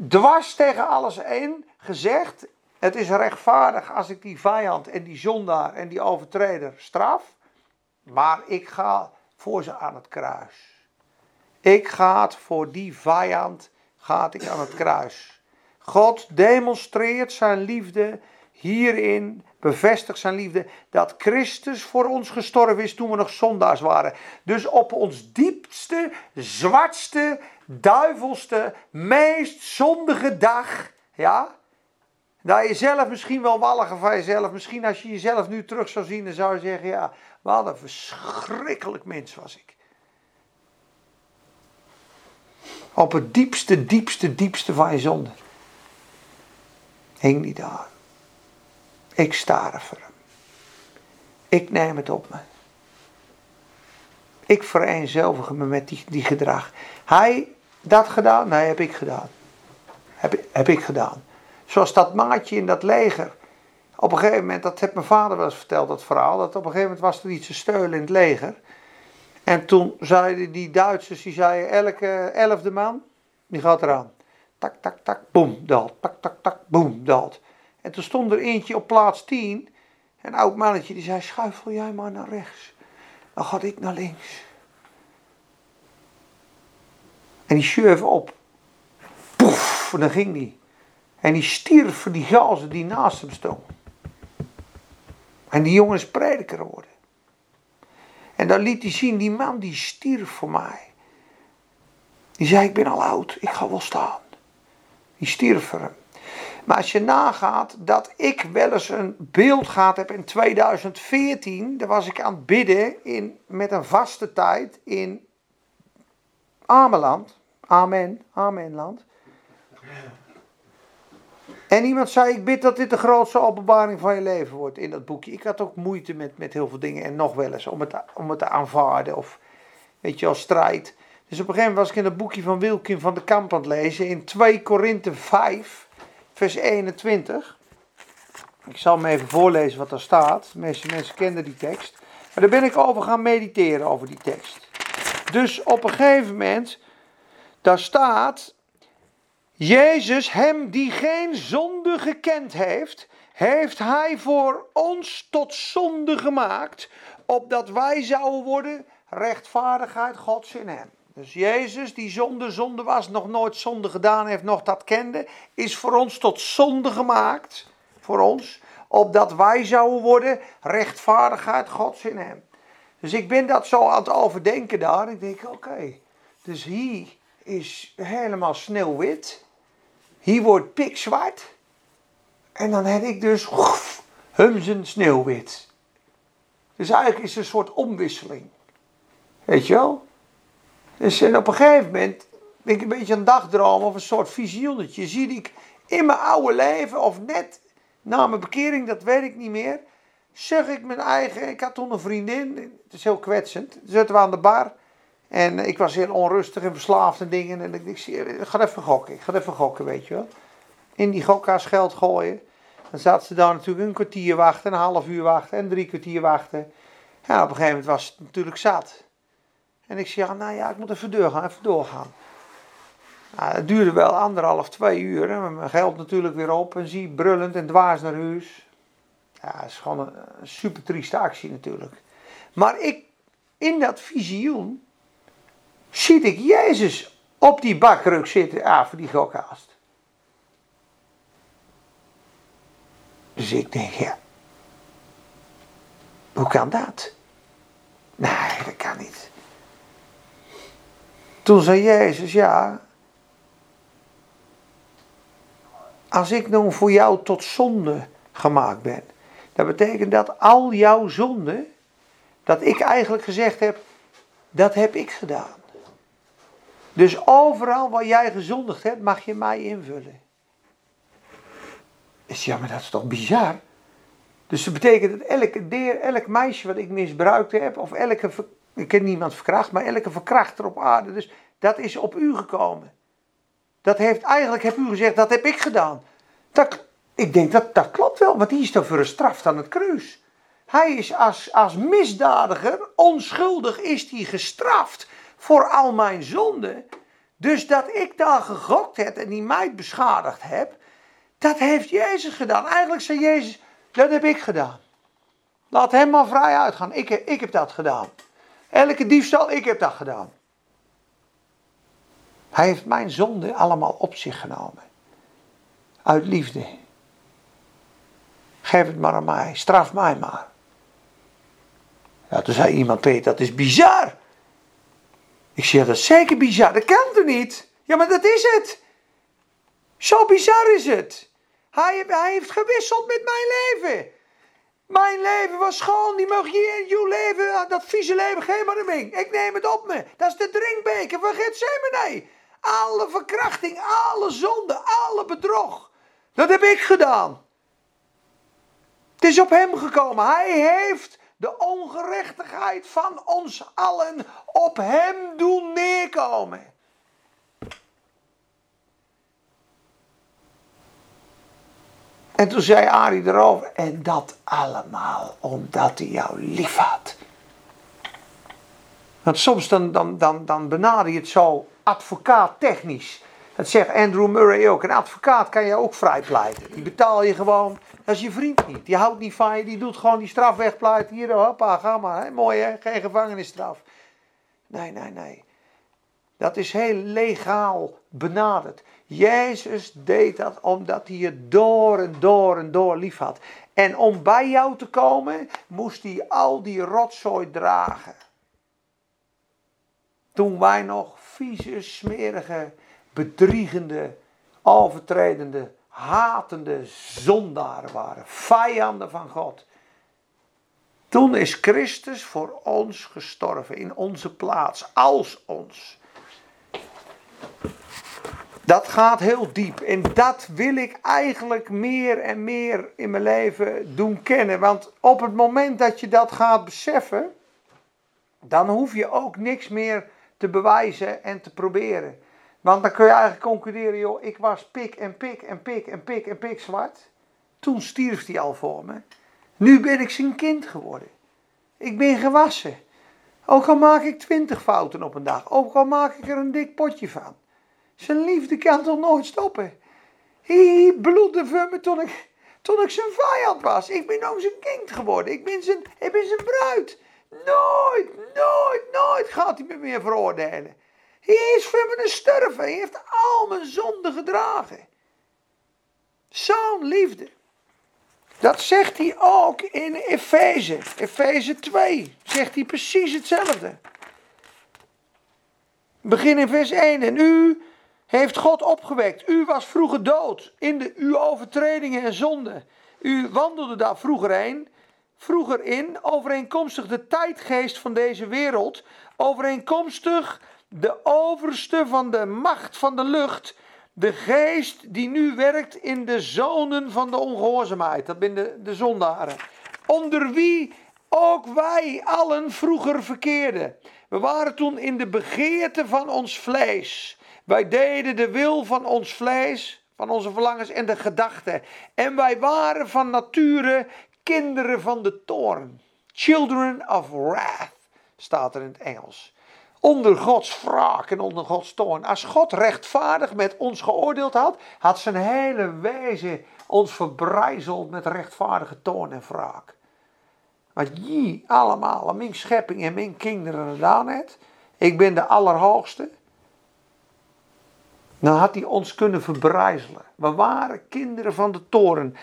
dwars tegen alles in gezegd: Het is rechtvaardig als ik die vijand en die zondaar en die overtreder straf. Maar ik ga voor ze aan het kruis. Ik ga voor die vijand gaat ik aan het kruis. God demonstreert zijn liefde hierin, bevestigt zijn liefde, dat Christus voor ons gestorven is toen we nog zondaars waren. Dus op ons diepste, zwartste, duivelste, meest zondige dag, ja, dat je zelf misschien wel walliger van jezelf, misschien als je jezelf nu terug zou zien, dan zou je zeggen, ja, wat een verschrikkelijk mens was ik. Op het diepste, diepste, diepste van je zonde. Hing niet daar. Ik sta voor hem. Ik neem het op me. Ik vereenzelvig me met die, die gedrag. Hij dat gedaan? Nee, heb ik gedaan. Heb, heb ik gedaan. Zoals dat maatje in dat leger. Op een gegeven moment, dat heeft mijn vader wel eens verteld, dat verhaal. Dat op een gegeven moment was er iets te steulen in het leger. En toen zeiden die Duitsers, die zeiden elke elfde man, die gaat eraan. Tak, tak, tak, boem, dat. Tak, tak, tak, boem, dat. En toen stond er eentje op plaats 10. Een oud mannetje, die zei, schuifel jij maar naar rechts. Dan ga ik naar links. En die schurf op. Poef, en dan ging die. En die stierf voor die gazen die naast hem stonden. En die jongen is geworden. En dan liet hij zien, die man die stierf voor mij. Die zei, ik ben al oud, ik ga wel staan. Die stierf voor hem. Maar als je nagaat dat ik wel eens een beeld gehad heb in 2014, daar was ik aan het bidden in, met een vaste tijd in Ameland. Amen, Amenland. En iemand zei, ik bid dat dit de grootste openbaring van je leven wordt in dat boekje. Ik had ook moeite met, met heel veel dingen en nog wel eens om het, om het te aanvaarden of weet je, als strijd. Dus op een gegeven moment was ik in het boekje van Wilkin van de Kamp aan het lezen in 2 Korinthe 5, vers 21. Ik zal hem even voorlezen wat daar staat. De meeste mensen kennen die tekst. Maar daar ben ik over gaan mediteren over die tekst. Dus op een gegeven moment, daar staat, Jezus, hem die geen zonde gekend heeft, heeft hij voor ons tot zonde gemaakt, opdat wij zouden worden rechtvaardigheid Gods in hem. Dus Jezus, die zonde zonde was, nog nooit zonde gedaan heeft, nog dat kende, is voor ons tot zonde gemaakt, voor ons, opdat wij zouden worden rechtvaardigheid Gods in hem. Dus ik ben dat zo aan het overdenken daar. Ik denk, oké, dus hier is helemaal sneeuwwit. Hier wordt pikzwart. En dan heb ik dus humzen sneeuwwit. Dus eigenlijk is het een soort omwisseling. Weet je wel? Dus en op een gegeven moment ben ik een beetje een dagdroom of een soort visioenetje. Zie ik in mijn oude leven of net na mijn bekering, dat weet ik niet meer. Zeg ik mijn eigen. Ik had toen een vriendin, het is heel kwetsend. Zaten we aan de bar. En ik was heel onrustig en verslaafd en dingen. En ik, ik, ik ga even gokken, ik ga even gokken, weet je wel. In die gokka's geld gooien. Dan zat ze daar natuurlijk een kwartier wachten, een half uur wachten en drie kwartier wachten. Ja, op een gegeven moment was het natuurlijk zat. En ik zeg, nou ja, ik moet even doorgaan, even doorgaan. Nou, het duurde wel anderhalf, twee uur. En mijn geld natuurlijk weer op. En zie brullend en dwaas naar huis. Ja, het is gewoon een super trieste actie natuurlijk. Maar ik, in dat visioen, zie ik Jezus op die bakruk zitten. Ah, voor die gokhaast. Dus ik denk, ja. Hoe kan dat? Nee, dat kan niet. Toen zei Jezus, ja. Als ik nou voor jou tot zonde gemaakt ben. Dat betekent dat al jouw zonden. Dat ik eigenlijk gezegd heb. Dat heb ik gedaan. Dus overal waar jij gezondigd hebt, mag je mij invullen. Is ja, maar dat is toch bizar? Dus dat betekent dat elke deer, elk meisje wat ik misbruikt heb, of elke, ik ken niemand verkracht, maar elke verkrachter op aarde, dus dat is op u gekomen. Dat heeft, eigenlijk heb u gezegd, dat heb ik gedaan. Dat, ik denk, dat, dat klopt wel, want die is toch voor een straf aan het kruis. Hij is als, als misdadiger, onschuldig is hij gestraft voor al mijn zonden. Dus dat ik daar gegokt heb en die meid beschadigd heb, dat heeft Jezus gedaan. Eigenlijk zei Jezus, dat heb ik gedaan. Laat hem maar vrij uitgaan. Ik, ik heb dat gedaan. Elke diefstal, ik heb dat gedaan. Hij heeft mijn zonde allemaal op zich genomen. Uit liefde. Geef het maar aan mij. Straf mij maar. Ja, toen zei iemand tegen, dat is bizar. Ik zeg, dat is zeker bizar. Dat kan toch niet? Ja, maar dat is het. Zo bizar is het. Hij, hij heeft gewisseld met mijn leven. Mijn leven was schoon, die mag je in je leven, dat vieze leven, geen maar Ik neem het op me. Dat is de drinkbeker van Gethsemane. Alle verkrachting, alle zonde, alle bedrog. Dat heb ik gedaan. Het is op hem gekomen. Hij heeft de ongerechtigheid van ons allen op hem doen neerkomen. En toen zei Arie erover, en dat allemaal omdat hij jou lief had. Want soms dan, dan, dan, dan benader je het zo advocaat technisch. Dat zegt Andrew Murray ook. Een advocaat kan je ook vrijpleiten. Die betaal je gewoon. Dat is je vriend niet. Die houdt niet van je. Die doet gewoon die straf. Hier, hoppa, ga maar. Hè? Mooi hè, geen gevangenisstraf. Nee, nee, nee. Dat is heel legaal benaderd. Jezus deed dat omdat hij je door en door en door lief had. En om bij jou te komen, moest hij al die rotzooi dragen. Toen wij nog vieze, smerige, bedriegende, overtredende, hatende zondaren waren. Vijanden van God. Toen is Christus voor ons gestorven in onze plaats, als ons. Dat gaat heel diep en dat wil ik eigenlijk meer en meer in mijn leven doen kennen. Want op het moment dat je dat gaat beseffen, dan hoef je ook niks meer te bewijzen en te proberen. Want dan kun je eigenlijk concluderen, joh, ik was pik en pik en pik en pik en pik zwart. Toen stierf hij al voor me. Nu ben ik zijn kind geworden. Ik ben gewassen. Ook al maak ik twintig fouten op een dag. Ook al maak ik er een dik potje van. Zijn liefde kan toch nooit stoppen. Hij bloedde voor me toen ik, toen ik zijn vijand was. Ik ben ook zijn kind geworden. Ik ben zijn, ik ben zijn bruid. Nooit, nooit, nooit gaat hij me meer veroordelen. Hij is voor me sterven. Hij heeft al mijn zonden gedragen. Zo'n liefde. Dat zegt hij ook in Efeze. Efeze 2 zegt hij precies hetzelfde. Begin in vers 1. En u heeft God opgewekt. U was vroeger dood in de, uw overtredingen en zonden. U wandelde daar vroeger heen, vroeger in, overeenkomstig de tijdgeest van deze wereld, overeenkomstig de overste van de macht van de lucht, de geest die nu werkt in de zonen van de ongehoorzaamheid, dat zijn de, de zondaren, onder wie ook wij allen vroeger verkeerden. We waren toen in de begeerte van ons vlees. Wij deden de wil van ons vlees, van onze verlangens en de gedachten. En wij waren van nature kinderen van de toorn. Children of wrath staat er in het Engels. Onder Gods wraak en onder Gods toorn. Als God rechtvaardig met ons geoordeeld had, had zijn hele wezen ons verbrijzeld met rechtvaardige toorn en wraak. Wat je allemaal, mijn schepping en mijn kinderen gedaan heeft, ik ben de Allerhoogste, dan had hij ons kunnen verbrijzelen. We waren kinderen van de toren.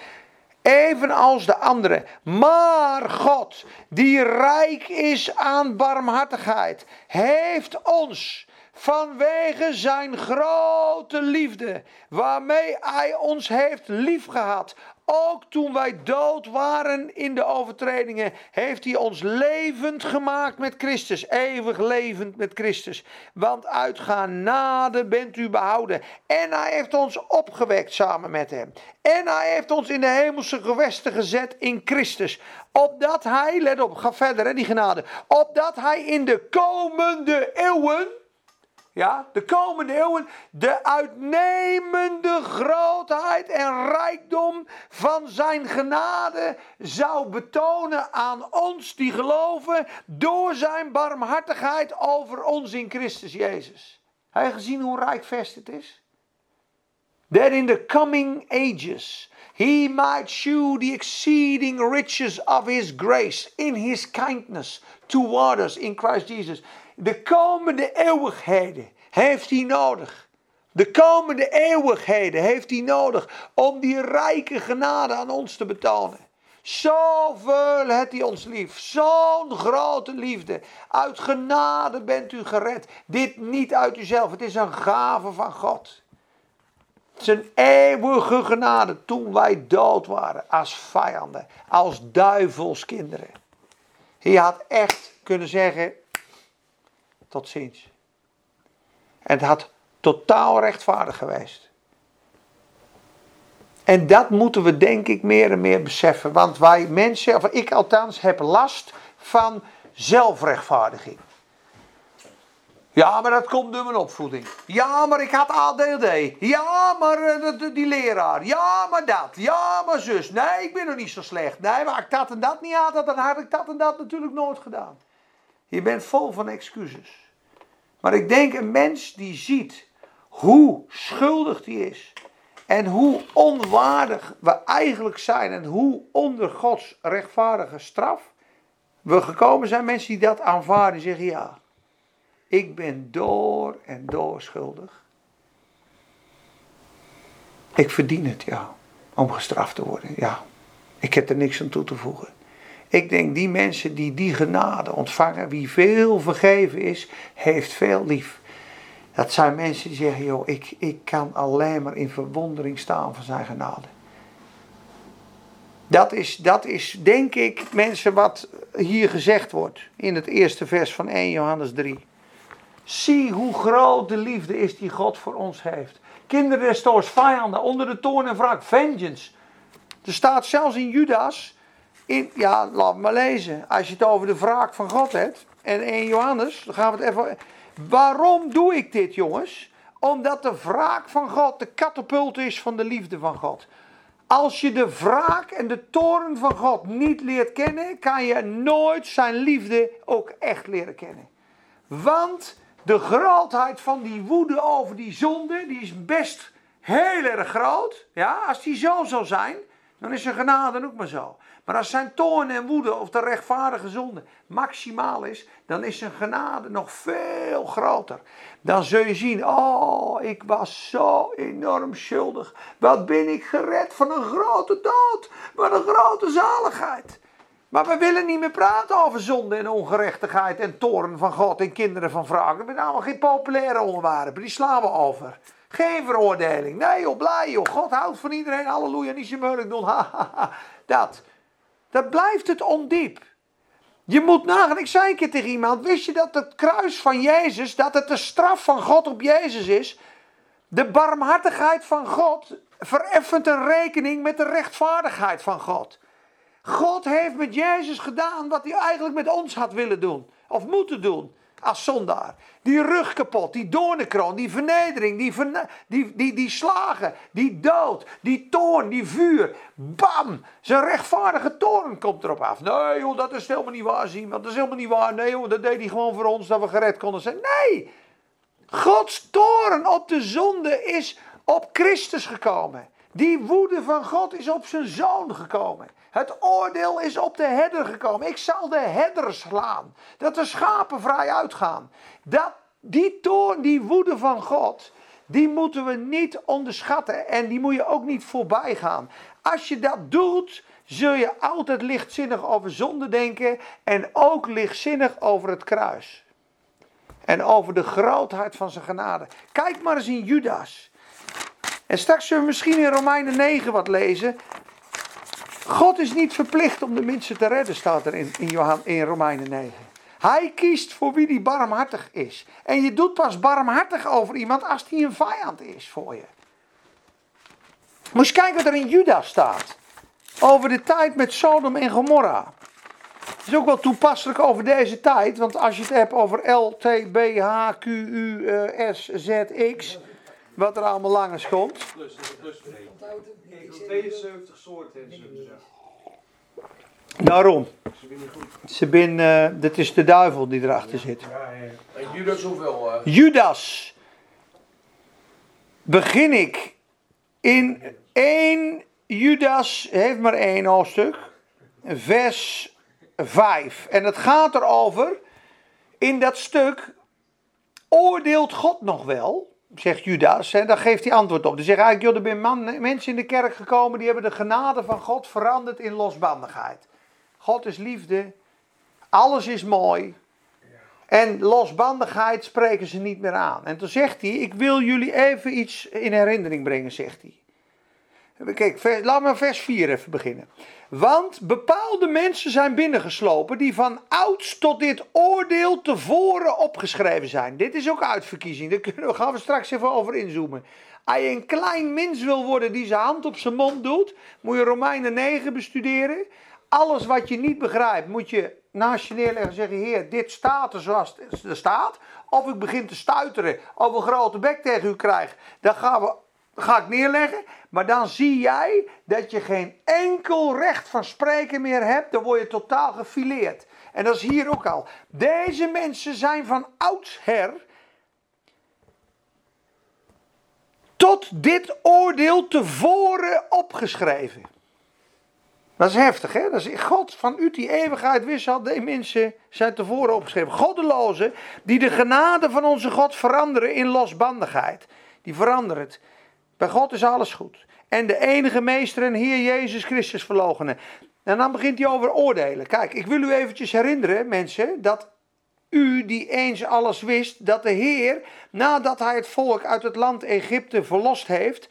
Evenals de anderen. Maar God, die rijk is aan barmhartigheid, heeft ons vanwege zijn grote liefde, waarmee hij ons heeft liefgehad, ook toen wij dood waren in de overtredingen, heeft hij ons levend gemaakt met Christus. Eeuwig levend met Christus. Want uit genade bent u behouden. En hij heeft ons opgewekt samen met hem. En hij heeft ons in de hemelse gewesten gezet in Christus. Opdat hij, let op, ga verder hè, die genade. Opdat hij in de komende eeuwen ja, de komende eeuwen, de uitnemende grootheid en rijkdom van zijn genade zou betonen aan ons die geloven door zijn barmhartigheid over ons in Christus Jezus. Heb je gezien hoe rijkvest het is? That in the coming ages he might shew the exceeding riches of his grace in his kindness toward us in Christ Jesus de komende eeuwigheden heeft hij nodig. De komende eeuwigheden heeft hij nodig om die rijke genade aan ons te betonen. Zoveel heeft hij ons lief. Zo'n grote liefde. Uit genade bent u gered. Dit niet uit uzelf. Het is een gave van God. Het een eeuwige genade toen wij dood waren. Als vijanden. Als duivelskinderen. Hij had echt kunnen zeggen tot ziens. En het had totaal rechtvaardig geweest. En dat moeten we denk ik meer en meer beseffen. Want wij mensen, of ik althans, heb last van zelfrechtvaardiging. Ja, maar dat komt door mijn opvoeding. Ja, maar ik had ADD. Ja, maar uh, die leraar. Ja, maar dat. Ja, maar zus. Nee, ik ben nog niet zo slecht. Nee, maar ik dat en dat niet had, dan had ik dat en dat natuurlijk nooit gedaan. Je bent vol van excuses. Maar ik denk een mens die ziet hoe schuldig die is. En hoe onwaardig we eigenlijk zijn. En hoe onder Gods rechtvaardige straf we gekomen zijn. Mensen die dat aanvaarden. Zeggen ja. Ik ben door en door schuldig. Ik verdien het ja. Om gestraft te worden. Ja. Ik heb er niks aan toe te voegen. Ik denk die mensen die die genade ontvangen, wie veel vergeven is, heeft veel lief. Dat zijn mensen die zeggen, joh, ik, ik kan alleen maar in verwondering staan van zijn genade. Dat is, dat is, denk ik, mensen, wat hier gezegd wordt in het eerste vers van 1 Johannes 3. Zie hoe groot de liefde is die God voor ons heeft. Kinderen des vijanden, onder de toorn en wraak, vengeance. Er staat zelfs in Judas, ja, laat me lezen. Als je het over de wraak van God hebt. En in Johannes, dan gaan we het even. Waarom doe ik dit, jongens? Omdat de wraak van God de katapult is van de liefde van God. Als je de wraak en de toren van God niet leert kennen, kan je nooit zijn liefde ook echt leren kennen. Want de grootheid van die woede over die zonde, die is best heel erg groot. Ja, als die zo zou zijn, dan is zijn genade ook maar zo. Maar als zijn toorn en woede of de rechtvaardige zonde maximaal is, dan is zijn genade nog veel groter. Dan zul je zien, oh, ik was zo enorm schuldig. Wat ben ik gered van een grote dood. Wat een grote zaligheid. Maar we willen niet meer praten over zonde en ongerechtigheid en toorn van God en kinderen van vrouwen. We zijn allemaal geen populaire onderwerpen, die slaan we over. Geen veroordeling. Nee joh, blij joh. God houdt van iedereen. Halleluja, niet zo moeilijk doen. Dat. Dat blijft het ondiep. Je moet nagaan, ik zei een keer tegen iemand, wist je dat het kruis van Jezus, dat het de straf van God op Jezus is? De barmhartigheid van God vereffent een rekening met de rechtvaardigheid van God. God heeft met Jezus gedaan wat hij eigenlijk met ons had willen doen, of moeten doen. Als zondaar. Die rug kapot, die doornenkroon, die vernedering, die, die, die, die slagen, die dood, die toorn, die vuur. Bam! Zijn rechtvaardige toorn komt erop af. Nee joh, dat is helemaal niet waar zien, dat is helemaal niet waar. Nee joh, dat deed hij gewoon voor ons, dat we gered konden zijn. Nee! Gods toorn op de zonde is op Christus gekomen. Die woede van God is op zijn zoon gekomen. Het oordeel is op de herder gekomen. Ik zal de herder slaan. Dat de schapen vrij uitgaan. Dat, die toorn, die woede van God, die moeten we niet onderschatten. En die moet je ook niet voorbij gaan. Als je dat doet, zul je altijd lichtzinnig over zonde denken. En ook lichtzinnig over het kruis. En over de grootheid van zijn genade. Kijk maar eens in Judas. En straks zullen we misschien in Romeinen 9 wat lezen. God is niet verplicht om de mensen te redden, staat er in, in, Johan, in Romeinen 9. Hij kiest voor wie die barmhartig is. En je doet pas barmhartig over iemand als die een vijand is voor je. Moet je kijken wat er in Judas staat. Over de tijd met Sodom en Gomorra. Het is ook wel toepasselijk over deze tijd, want als je het hebt over L, T, B, H, Q, U, eh, S, Z, X, wat er allemaal langs komt. Plus, plus twee. Onthoud het niet. Ik Ik wil zeg 72 soorten en zo. Daarom, Ze winnen goed. ze bin, eh, dat is de duivel die erachter zit. Ja, ja. En Judas hoeveel? eh? Judas, begin ik in 1 Judas, heeft maar één hoofdstuk, vers 5. En het gaat erover, in dat stuk, oordeelt God nog wel? Zegt Judas, en daar geeft hij antwoord op. Hij zegt eigenlijk, joh, er zijn mensen in de kerk gekomen die hebben de genade van God veranderd in losbandigheid. God is liefde, alles is mooi, en losbandigheid spreken ze niet meer aan. En toen zegt hij: Ik wil jullie even iets in herinnering brengen, zegt hij. Kijk, laat maar vers 4 even beginnen. Want bepaalde mensen zijn binnengeslopen die van ouds tot dit oordeel tevoren opgeschreven zijn. Dit is ook uitverkiezing, daar kunnen we- gaan we straks even over inzoomen. Als je een klein mens wil worden die zijn hand op zijn mond doet, moet je Romeinen 9 bestuderen. Alles wat je niet begrijpt, moet je naast je neerleggen en zeggen: Heer, dit staat er zoals het er staat. Of ik begin te stuiteren of een grote bek tegen u krijg, dan gaan we, ga ik neerleggen. Maar dan zie jij dat je geen enkel recht van spreken meer hebt. Dan word je totaal gefileerd. En dat is hier ook al. Deze mensen zijn van oudsher tot dit oordeel tevoren opgeschreven. Dat is heftig, hè? Dat is God van u die eeuwigheid wist had, die mensen zijn tevoren opgeschreven. Goddelozen die de genade van onze God veranderen in losbandigheid. Die veranderen het. Bij God is alles goed. En de enige meester en Heer Jezus Christus verloochenen. En dan begint hij over oordelen. Kijk, ik wil u eventjes herinneren, mensen, dat u die eens alles wist, dat de Heer, nadat hij het volk uit het land Egypte verlost heeft,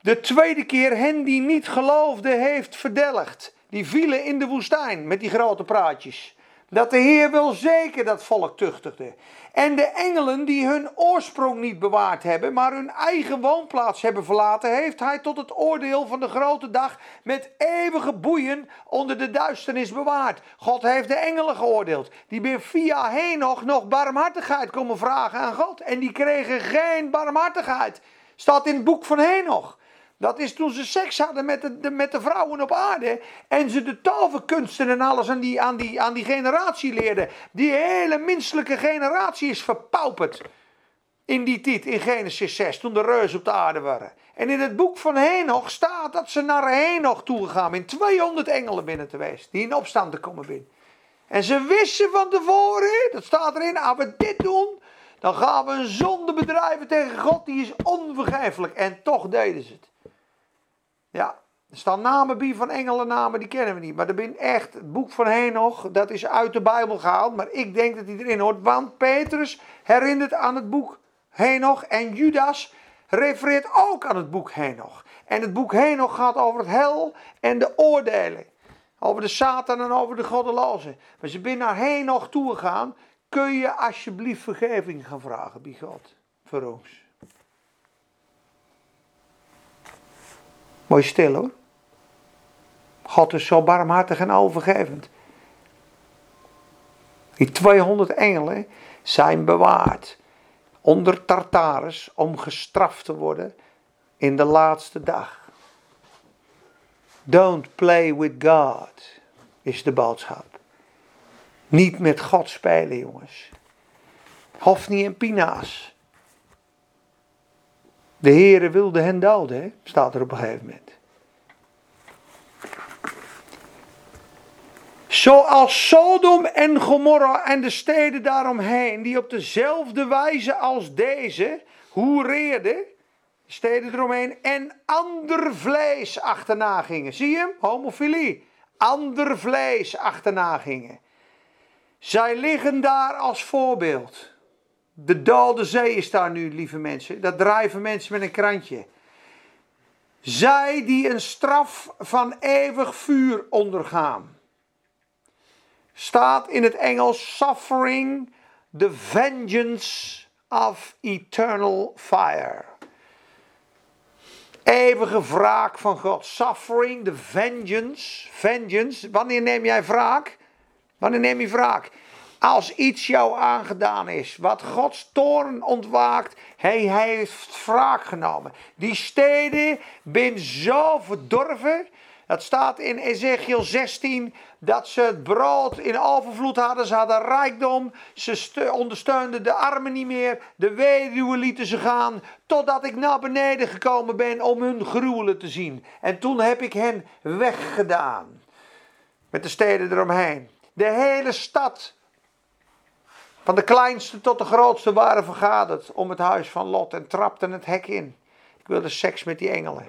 de tweede keer hen die niet geloofden heeft verdelgd. Die vielen in de woestijn met die grote praatjes. Dat de Heer wel zeker dat volk tuchtigde. En de engelen die hun oorsprong niet bewaard hebben, maar hun eigen woonplaats hebben verlaten, heeft hij tot het oordeel van de grote dag met eeuwige boeien onder de duisternis bewaard. God heeft de engelen geoordeeld. Die ben via Henoch nog barmhartigheid komen vragen aan God. En die kregen geen barmhartigheid. Staat in het boek van Henoch. Dat is toen ze seks hadden met de, met de vrouwen op aarde. En ze de toverkunsten en alles aan die, aan, die, aan die generatie leerden. Die hele menselijke generatie is verpauperd. In die tijd, in Genesis 6, toen de reuzen op de aarde waren. En in het boek van Henoch staat dat ze naar Henoch toegegaan in 200 engelen binnen te wezen. Die in opstand te komen binnen. En ze wisten van tevoren, dat staat erin, als we dit doen, dan gaan we een zonde bedrijven tegen God, die is onvergeeflijk. En toch deden ze het. Ja, er staan namen bij van engelennamen, die kennen we niet. Maar er ben echt, het boek van Henoch, dat is uit de Bijbel gehaald. Maar ik denk dat hij erin hoort, want Petrus herinnert aan het boek Henoch. En Judas refereert ook aan het boek Henoch. En het boek Henoch gaat over het hel en de oordelen. Over de Satan en over de goddelozen. Maar ze zijn naar Henoch toegegaan. Kun je alsjeblieft vergeving gaan vragen bij God voor? Mooi stil hoor. God is zo barmhartig en overgevend. Die 200 engelen, zijn bewaard onder Tartarus om gestraft te worden in de laatste dag. Don't play with God is de boodschap. Niet met God spelen, jongens. Hofni en Pinaas. De Heere wilde hen doden, staat er op een gegeven moment. Zoals Sodom en Gomorra en de steden daaromheen, die op dezelfde wijze als deze hoereerden, steden eromheen, en ander vlees achterna gingen. Zie je hem? Homofilie. Ander vlees achterna gingen. Zij liggen daar als voorbeeld. De dode zee is daar nu, lieve mensen. Dat drijven mensen met een krantje. Zij die een straf van eeuwig vuur ondergaan staat in het Engels suffering the vengeance of eternal fire. Eeuwige wraak van God. Suffering the vengeance. Vengeance. Wanneer neem jij wraak? Wanneer neem je wraak? Als iets jou aangedaan is, wat Gods toorn ontwaakt, hij heeft wraak genomen. Die steden zijn zo verdorven dat staat in Ezekiel 16 dat ze het brood in overvloed hadden. Ze hadden rijkdom. Ze ondersteunden de armen niet meer. De weduwen lieten ze gaan. Totdat ik naar beneden gekomen ben om hun gruwelen te zien. En toen heb ik hen weggedaan. Met de steden eromheen. De hele stad. Van de kleinste tot de grootste waren vergaderd om het huis van Lot en trapten het hek in. Ik wilde seks met die engelen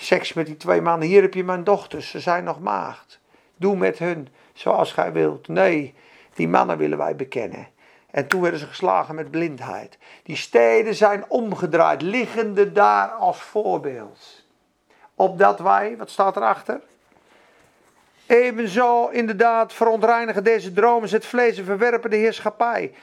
seks met die twee mannen. Hier heb je mijn dochters, ze zijn nog maagd. Doe met hun zoals gij wilt. Nee, die mannen willen wij bekennen. En toen werden ze geslagen met blindheid. Die steden zijn omgedraaid, liggende daar als voorbeeld. Opdat wij, wat staat erachter? Evenzo inderdaad verontreinigen deze dromen het vlees en verwerpen de heerschappij.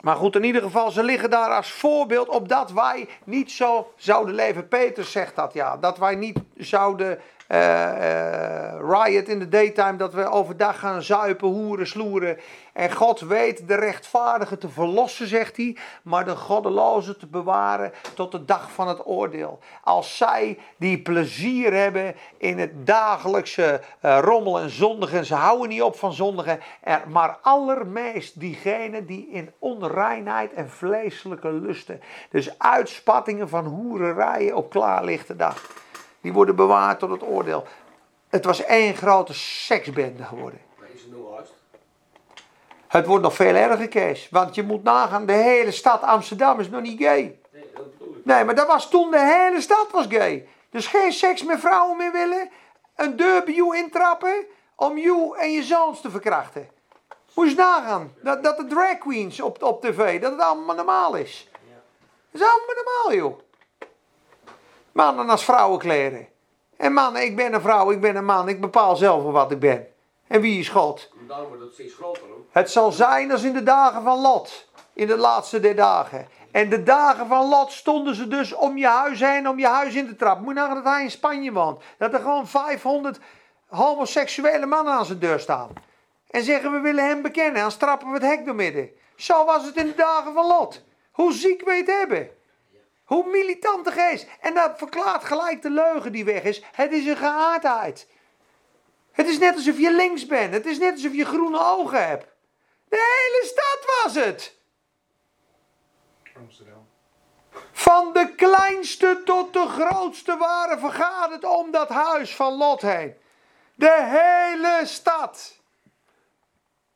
Maar goed, in ieder geval, ze liggen daar als voorbeeld opdat wij niet zo zouden leven. Peter zegt dat ja, dat wij niet zouden riot in de daytime, dat we overdag gaan zuipen, hoeren, sloeren. En God weet de rechtvaardige te verlossen, zegt hij, maar de goddeloze te bewaren tot de dag van het oordeel. Als zij die plezier hebben in het dagelijkse uh, rommel en zondigen, en ze houden niet op van zondigen, er, maar allermeest diegenen die in onreinheid en vleeselijke lusten, dus uitspattingen van hoererijen op klaarlichte dag die worden bewaard tot het oordeel. Het was één grote seksbende geworden. Is het nog uit? Het wordt nog veel erger, Kees. Want je moet nagaan, de hele stad Amsterdam is nog niet gay. Nee, dat. Nee, maar dat was toen de hele stad was gay. Dus geen seks met vrouwen meer willen. Een deur bij jou intrappen om jou en je zoons te verkrachten. Moet je nagaan. Dat, dat de drag queens op, op tv, dat het allemaal normaal is. Dat is allemaal normaal, joh. Mannen als vrouwen kleden. En mannen, ik ben een vrouw, ik ben een man, ik bepaal zelf wat ik ben. En wie is God? Wordt het steeds groter hoor. Het zal zijn als in de dagen van Lot. In de laatste der dagen. En de dagen van Lot stonden ze dus om je huis heen, om je huis in te trappen. Moet je nagaan dat hij in Spanje woont. Dat er gewoon 500 homoseksuele mannen aan zijn deur staan. En zeggen we willen hem bekennen. Dan strappen we het hek door midden. Zo was het in de dagen van Lot. Hoe ziek we het hebben. Hoe militante geest. En dat verklaart gelijk de leugen die weg is. Het is een geaardheid. Het is net alsof je links bent. Het is net alsof je groene ogen hebt. De hele stad was het. Amsterdam. Van de kleinste tot de grootste waren vergaderd om dat huis van Lot heen. De hele stad.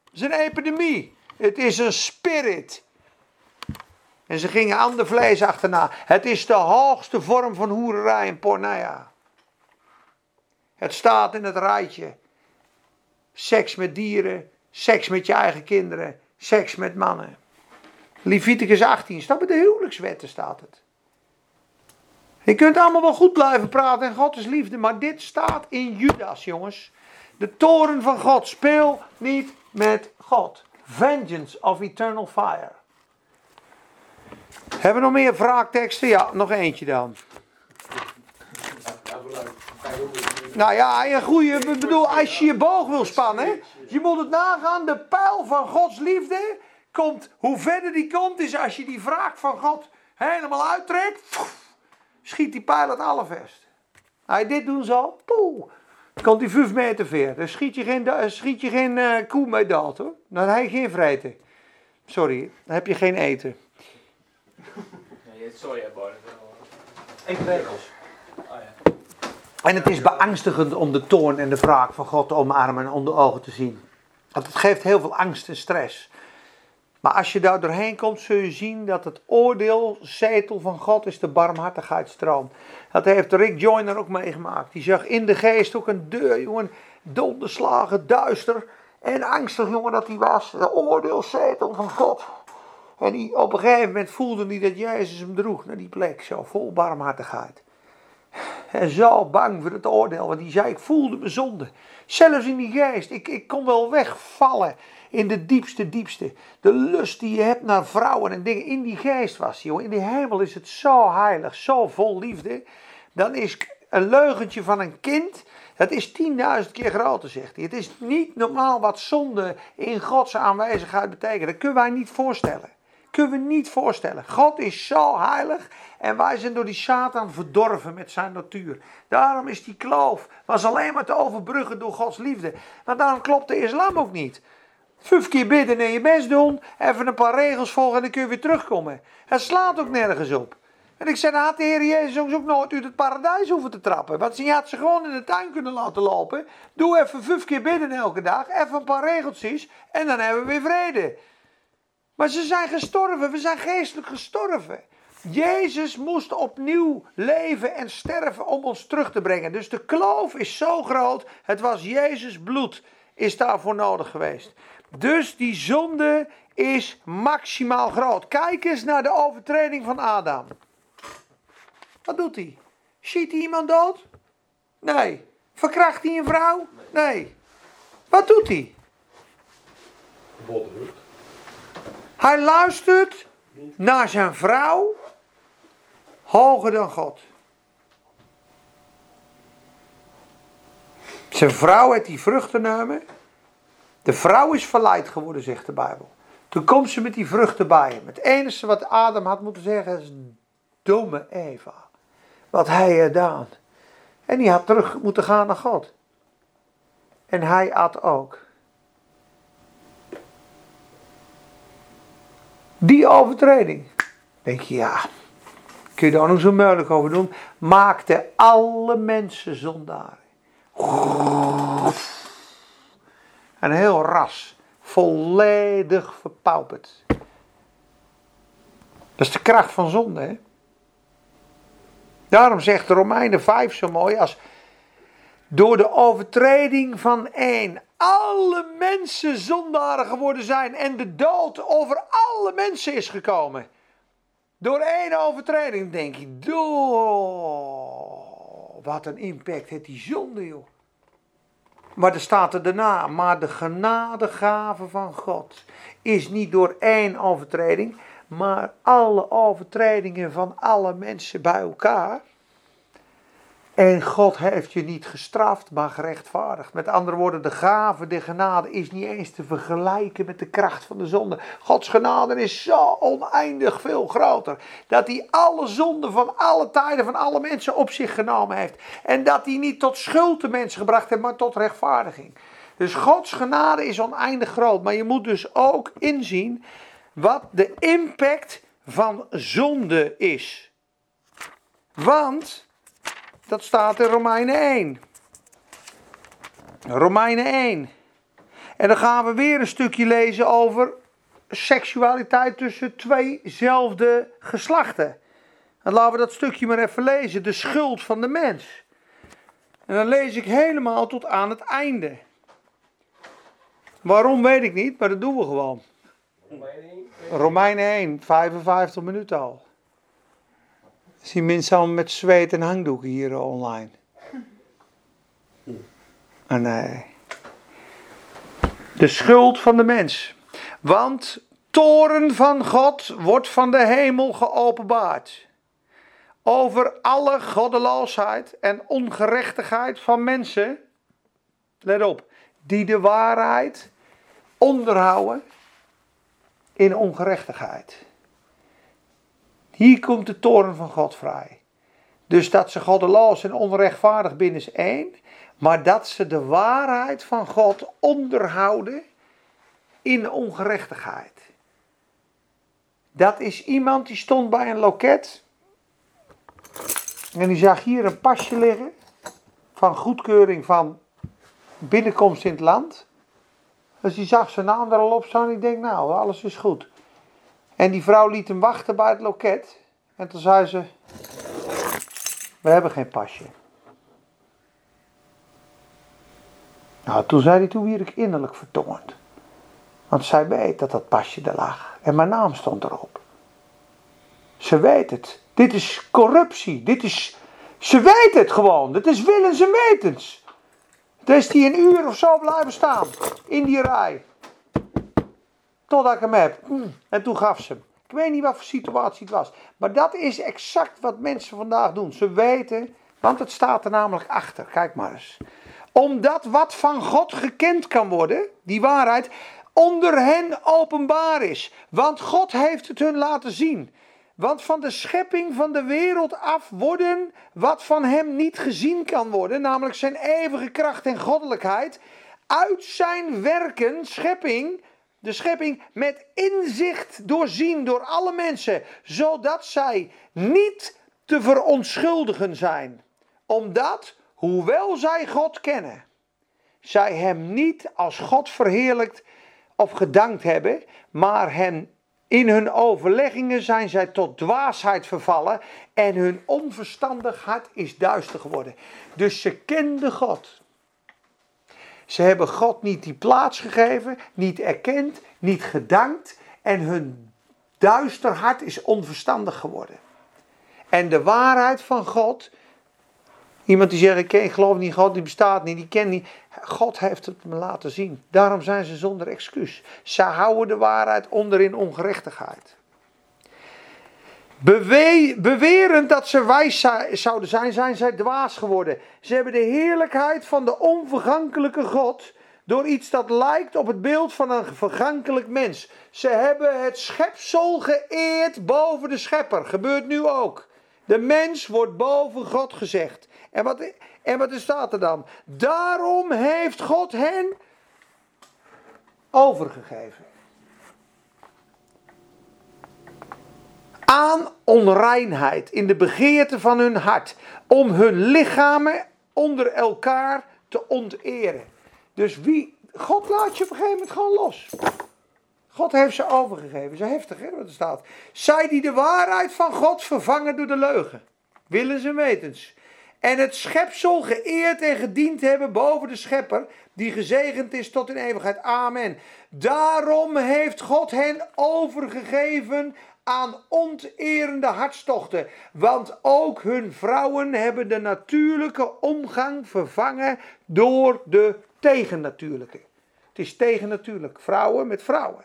Het is een epidemie. Het is een spirit. En ze gingen ander vlees achterna. Het is de hoogste vorm van hoererij en porneia. Het staat in het rijtje. Seks met dieren, seks met je eigen kinderen, seks met mannen. Leviticus 18, staat bij de huwelijkswetten staat het. Je kunt allemaal wel goed blijven praten en God is liefde, maar dit staat in Judas, jongens. De toren van God, speel niet met God. Vengeance of eternal fire. Hebben we nog meer wraakteksten? Ja, nog eentje dan. Nou ja, een goede, ik bedoel, als je je boog wil spannen, je moet het nagaan, de pijl van Gods liefde komt, hoe verder die komt, is als je die wraak van God helemaal uittrekt, schiet die pijl het allerverst. Je dit doen zal, poeh, komt die 5 meter ver. Dan schiet je geen, da- schiet je geen eh, koe mee dood hoor. Dan heb je geen vreten. Sorry, dan heb je geen eten. Nee, je soja bar. Eetregels. Oh ja. En het is beangstigend om de toorn en de wraak van God te omarmen en onder ogen te zien. Want het geeft heel veel angst en stress. Maar als je daar doorheen komt, zul je zien dat het oordeelzetel van God is de barmhartigheidsstroom. Dat heeft Rick Joyner ook meegemaakt. Die zag in de geest ook een deur, jongen, donderslagen, duister en angstig, jongen, dat hij was. De oordeelzetel van God. En op een gegeven moment voelde hij dat Jezus hem droeg naar die plek, zo vol barmhartigheid. En zo bang voor het oordeel. Want die zei, ik voelde me zonde. Zelfs in die geest. Ik, ik kon wel wegvallen in de diepste, diepste. De lust die je hebt naar vrouwen en dingen. In die geest was hij. In die hemel is het zo heilig, zo vol liefde. Dan is een leugentje van een kind. Dat is 10.000 keer groter, zegt hij. Het is niet normaal wat zonde in Gods aanwezigheid betekent. Dat kunnen wij niet voorstellen. Kunnen we niet voorstellen. God is zo heilig en wij zijn door die Satan verdorven met zijn natuur. Daarom is die kloof was alleen maar te overbruggen door Gods liefde. Maar daarom klopt de islam ook niet. Vijf keer bidden en je best doen, even een paar regels volgen en dan kun je weer terugkomen. Het slaat ook nergens op. En ik zei, dan had de Heer Jezus ook nooit uit het paradijs hoeven te trappen. Want je had ze gewoon in de tuin kunnen laten lopen. Doe even vijf keer bidden elke dag, even een paar regeltjes en dan hebben we weer vrede. Maar ze zijn gestorven, we zijn geestelijk gestorven. Jezus moest opnieuw leven en sterven om ons terug te brengen. Dus de kloof is zo groot, het was Jezus bloed is daarvoor nodig geweest. Dus die zonde is maximaal groot. Kijk eens naar de overtreding van Adam. Wat doet hij? Schiet hij iemand dood? Nee. Verkracht hij een vrouw? Nee. Wat doet hij? Bodrug. Hij luistert naar zijn vrouw hoger dan God. Zijn vrouw heeft die vrucht genomen. De vrouw is verleid geworden, zegt de Bijbel. Toen komt ze met die vruchten bij hem. Het enige wat Adam had moeten zeggen is: Domme Eva. Wat hij gedaan. En die had terug moeten gaan naar God. En hij at ook. Die overtreding. Denk je, ja, kun je daar nog zo moeilijk over doen? Maakte alle mensen zondaren. Een heel ras. Volledig verpauperd. Dat is de kracht van zonde, hè? Daarom zegt de Romeinen 5 zo mooi als door de overtreding van één alle mensen zondaren geworden zijn en de dood over alle mensen is gekomen. Door één overtreding denk je, door wat een impact heeft die zonde joh. Maar er staat er daarna, maar de genadegave van God is niet door één overtreding, maar alle overtredingen van alle mensen bij elkaar. En God heeft je niet gestraft, maar gerechtvaardigd. Met andere woorden, de gave, de genade is niet eens te vergelijken met de kracht van de zonde. Gods genade is zo oneindig veel groter. Dat hij alle zonden van alle tijden, van alle mensen op zich genomen heeft. En dat hij niet tot schuld de mensen gebracht heeft, maar tot rechtvaardiging. Dus Gods genade is oneindig groot. Maar je moet dus ook inzien wat de impact van zonde is. Want dat staat in Romeinen 1. Romeinen 1. En dan gaan we weer een stukje lezen over seksualiteit tussen tweezelfde geslachten. En laten we dat stukje maar even lezen. De schuld van de mens. En dan lees ik helemaal tot aan het einde. Waarom weet ik niet, maar dat doen we gewoon. Romeinen 1, 55 minuten al. Zie mensen allemaal met zweet en hangdoeken hier online. Ah, nee. De schuld van de mens. Want toren van God wordt van de hemel geopenbaard. Over alle goddeloosheid en ongerechtigheid van mensen. Let op. Die de waarheid onderhouden. in ongerechtigheid. Hier komt de toren van God vrij. Dus dat ze goddeloos en onrechtvaardig binnen is één, maar dat ze de waarheid van God onderhouden in ongerechtigheid. Dat is iemand die stond bij een loket en die zag hier een pasje liggen van goedkeuring van binnenkomst in het land. Dus die zag zijn naam er al op staan en ik denk nou, alles is goed. En die vrouw liet hem wachten bij het loket. En toen zei ze, we hebben geen pasje. Nou, toen zei hij, toen weer ik innerlijk vertoornd. Want zij weet dat dat pasje er lag. En mijn naam stond erop. Ze weet het. Dit is corruptie. Dit is, ze weet het gewoon. Dit is willens en wetens. Dus is die een uur of zo blijven staan. In die rij. Totdat ik hem heb. Hm. En toen gaf ze hem. Ik weet niet wat voor situatie het was. Maar dat is exact wat mensen vandaag doen. Ze weten, want het staat er namelijk achter. Kijk maar eens. Omdat wat van God gekend kan worden, die waarheid, onder hen openbaar is. Want God heeft het hun laten zien. Want van de schepping van de wereld af worden wat van hem niet gezien kan worden, namelijk zijn eeuwige kracht en goddelijkheid, uit zijn werken, schepping, de schepping met inzicht doorzien door alle mensen, zodat zij niet te verontschuldigen zijn. Omdat, hoewel zij God kennen, zij hem niet als God verheerlijkt of gedankt hebben, maar hen in hun overleggingen zijn zij tot dwaasheid vervallen en hun onverstandig hart is duister geworden. Dus ze kenden God. Ze hebben God niet die plaats gegeven, niet erkend, niet gedankt en hun duister hart is onverstandig geworden. En de waarheid van God, iemand die zegt ik geloof niet God, die bestaat niet, die ken niet. God heeft het me laten zien. Daarom zijn ze zonder excuus. Ze houden de waarheid onder in ongerechtigheid. Bewe bewerend dat ze wijs zouden zijn, zijn zij dwaas geworden. Ze hebben de heerlijkheid van de onvergankelijke God door iets dat lijkt op het beeld van een vergankelijk mens. Ze hebben het schepsel geëerd boven de schepper. Gebeurt nu ook. De mens wordt boven God gezegd. En wat, en wat staat er dan? Daarom heeft God hen overgegeven. Aan onreinheid in de begeerte van hun hart. Om hun lichamen onder elkaar te onteren. Dus wie, God laat je op een gegeven moment gewoon los. God heeft ze overgegeven. Zo heftig hè, wat er staat. Zij die de waarheid van God vervangen door de leugen. Willen ze wetens en het schepsel geëerd en gediend hebben boven de schepper, die gezegend is tot in eeuwigheid. Amen. Daarom heeft God hen overgegeven aan onterende hartstochten, want ook hun vrouwen hebben de natuurlijke omgang vervangen door de tegennatuurlijke. Het is tegennatuurlijk, vrouwen met vrouwen.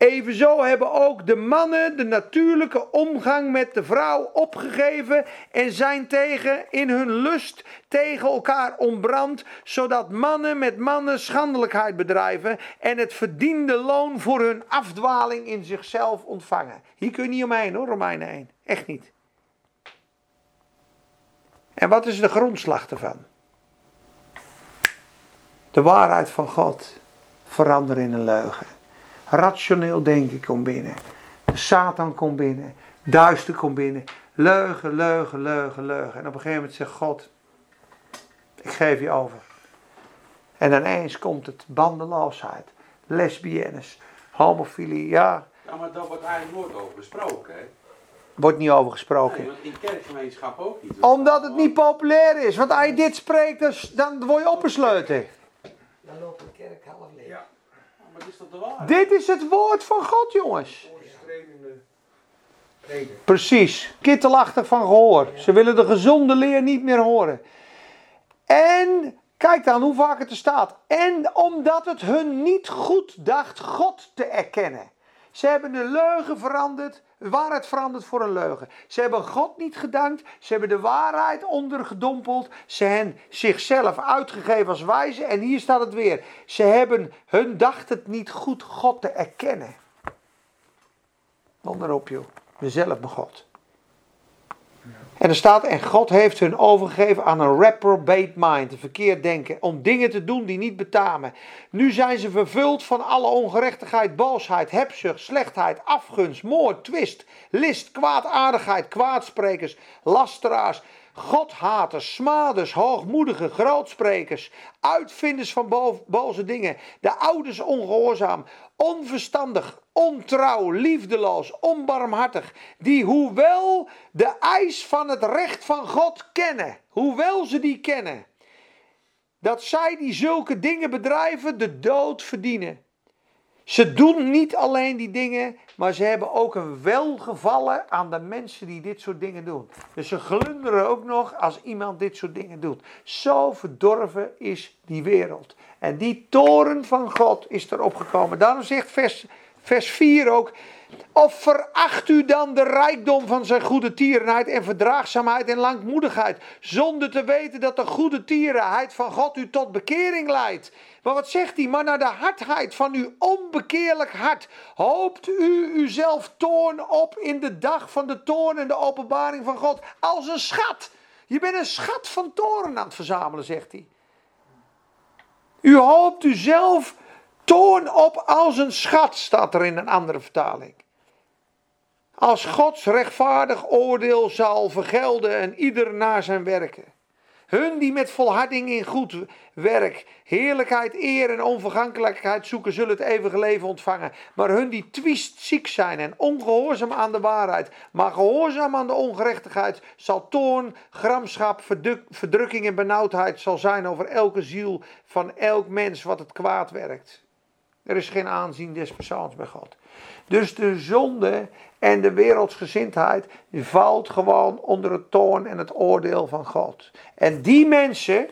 Evenzo hebben ook de mannen de natuurlijke omgang met de vrouw opgegeven en zijn tegen in hun lust tegen elkaar ontbrand, zodat mannen met mannen schandelijkheid bedrijven en het verdiende loon voor hun afdwaling in zichzelf ontvangen. Hier kun je niet omheen hoor, Romeinen 1. Echt niet. En wat is de grondslag ervan? De waarheid van God veranderen in een leugen. Rationeel denken komt binnen. Satan komt binnen. Duister komt binnen. Leugen, leugen, leugen, leugen. En op een gegeven moment zegt God: Ik geef je over. En ineens komt het bandeloosheid, lesbiennes, homofilie, ja. Ja, maar daar wordt eigenlijk nooit over gesproken, hè? Wordt niet over gesproken. Nee, in kerkgemeenschap ook niet. Omdat het niet populair is. Want als je dit spreekt, dan word je opgesloten. Dan loopt de kerk half leeg. Ja. Is de waarheid? Dit is het woord van God, jongens. Precies, kittelachtig van gehoor. Ze willen de gezonde leer niet meer horen. En kijk dan hoe vaak het er staat. En omdat het hun niet goed dacht God te erkennen. Ze hebben de leugen veranderd, de waarheid veranderd voor een leugen. Ze hebben God niet gedankt, ze hebben de waarheid ondergedompeld, ze hebben zichzelf uitgegeven als wijze en hier staat het weer. Ze hebben hun dacht het niet goed God te erkennen. Onderop joh. Mezelf mijn God. En er staat, en God heeft hun overgegeven aan een reprobate mind, verkeerd denken, om dingen te doen die niet betamen. Nu zijn ze vervuld van alle ongerechtigheid, boosheid, hebzucht, slechtheid, afgunst, moord, twist, list, kwaadaardigheid, kwaadsprekers, lasteraars, Godhaters, smaders, hoogmoedige, grootsprekers, uitvinders van boze dingen, de ouders ongehoorzaam, onverstandig, ontrouw, liefdeloos, onbarmhartig, die hoewel de eis van het recht van God kennen, hoewel ze die kennen, dat zij die zulke dingen bedrijven de dood verdienen. Ze doen niet alleen die dingen, maar ze hebben ook een welgevallen aan de mensen die dit soort dingen doen. Dus ze glunderen ook nog als iemand dit soort dingen doet. Zo verdorven is die wereld. En die toren van God is erop gekomen. Daarom zegt vers, vers 4 ook. Of veracht u dan de rijkdom van zijn goede tierenheid en verdraagzaamheid en langmoedigheid, zonder te weten dat de goede tierenheid van God u tot bekering leidt. Maar wat zegt hij? Maar naar de hardheid van uw onbekeerlijk hart hoopt u uzelf toorn op in de dag van de toorn en de openbaring van God als een schat. Je bent een schat van toren aan het verzamelen, zegt hij. U hoopt uzelf toorn op als een schat, staat er in een andere vertaling. Als Gods rechtvaardig oordeel zal vergelden en ieder naar zijn werken. Hun die met volharding in goed werk, heerlijkheid, eer en onvergankelijkheid zoeken, zullen het eeuwige leven ontvangen. Maar hun die ziek zijn en ongehoorzaam aan de waarheid, maar gehoorzaam aan de ongerechtigheid, zal toorn, gramschap, verdrukking en benauwdheid zal zijn over elke ziel van elk mens wat het kwaad werkt. Er is geen aanzien des persoons bij God. Dus de zonde en de wereldsgezindheid valt gewoon onder het toorn en het oordeel van God. En die mensen,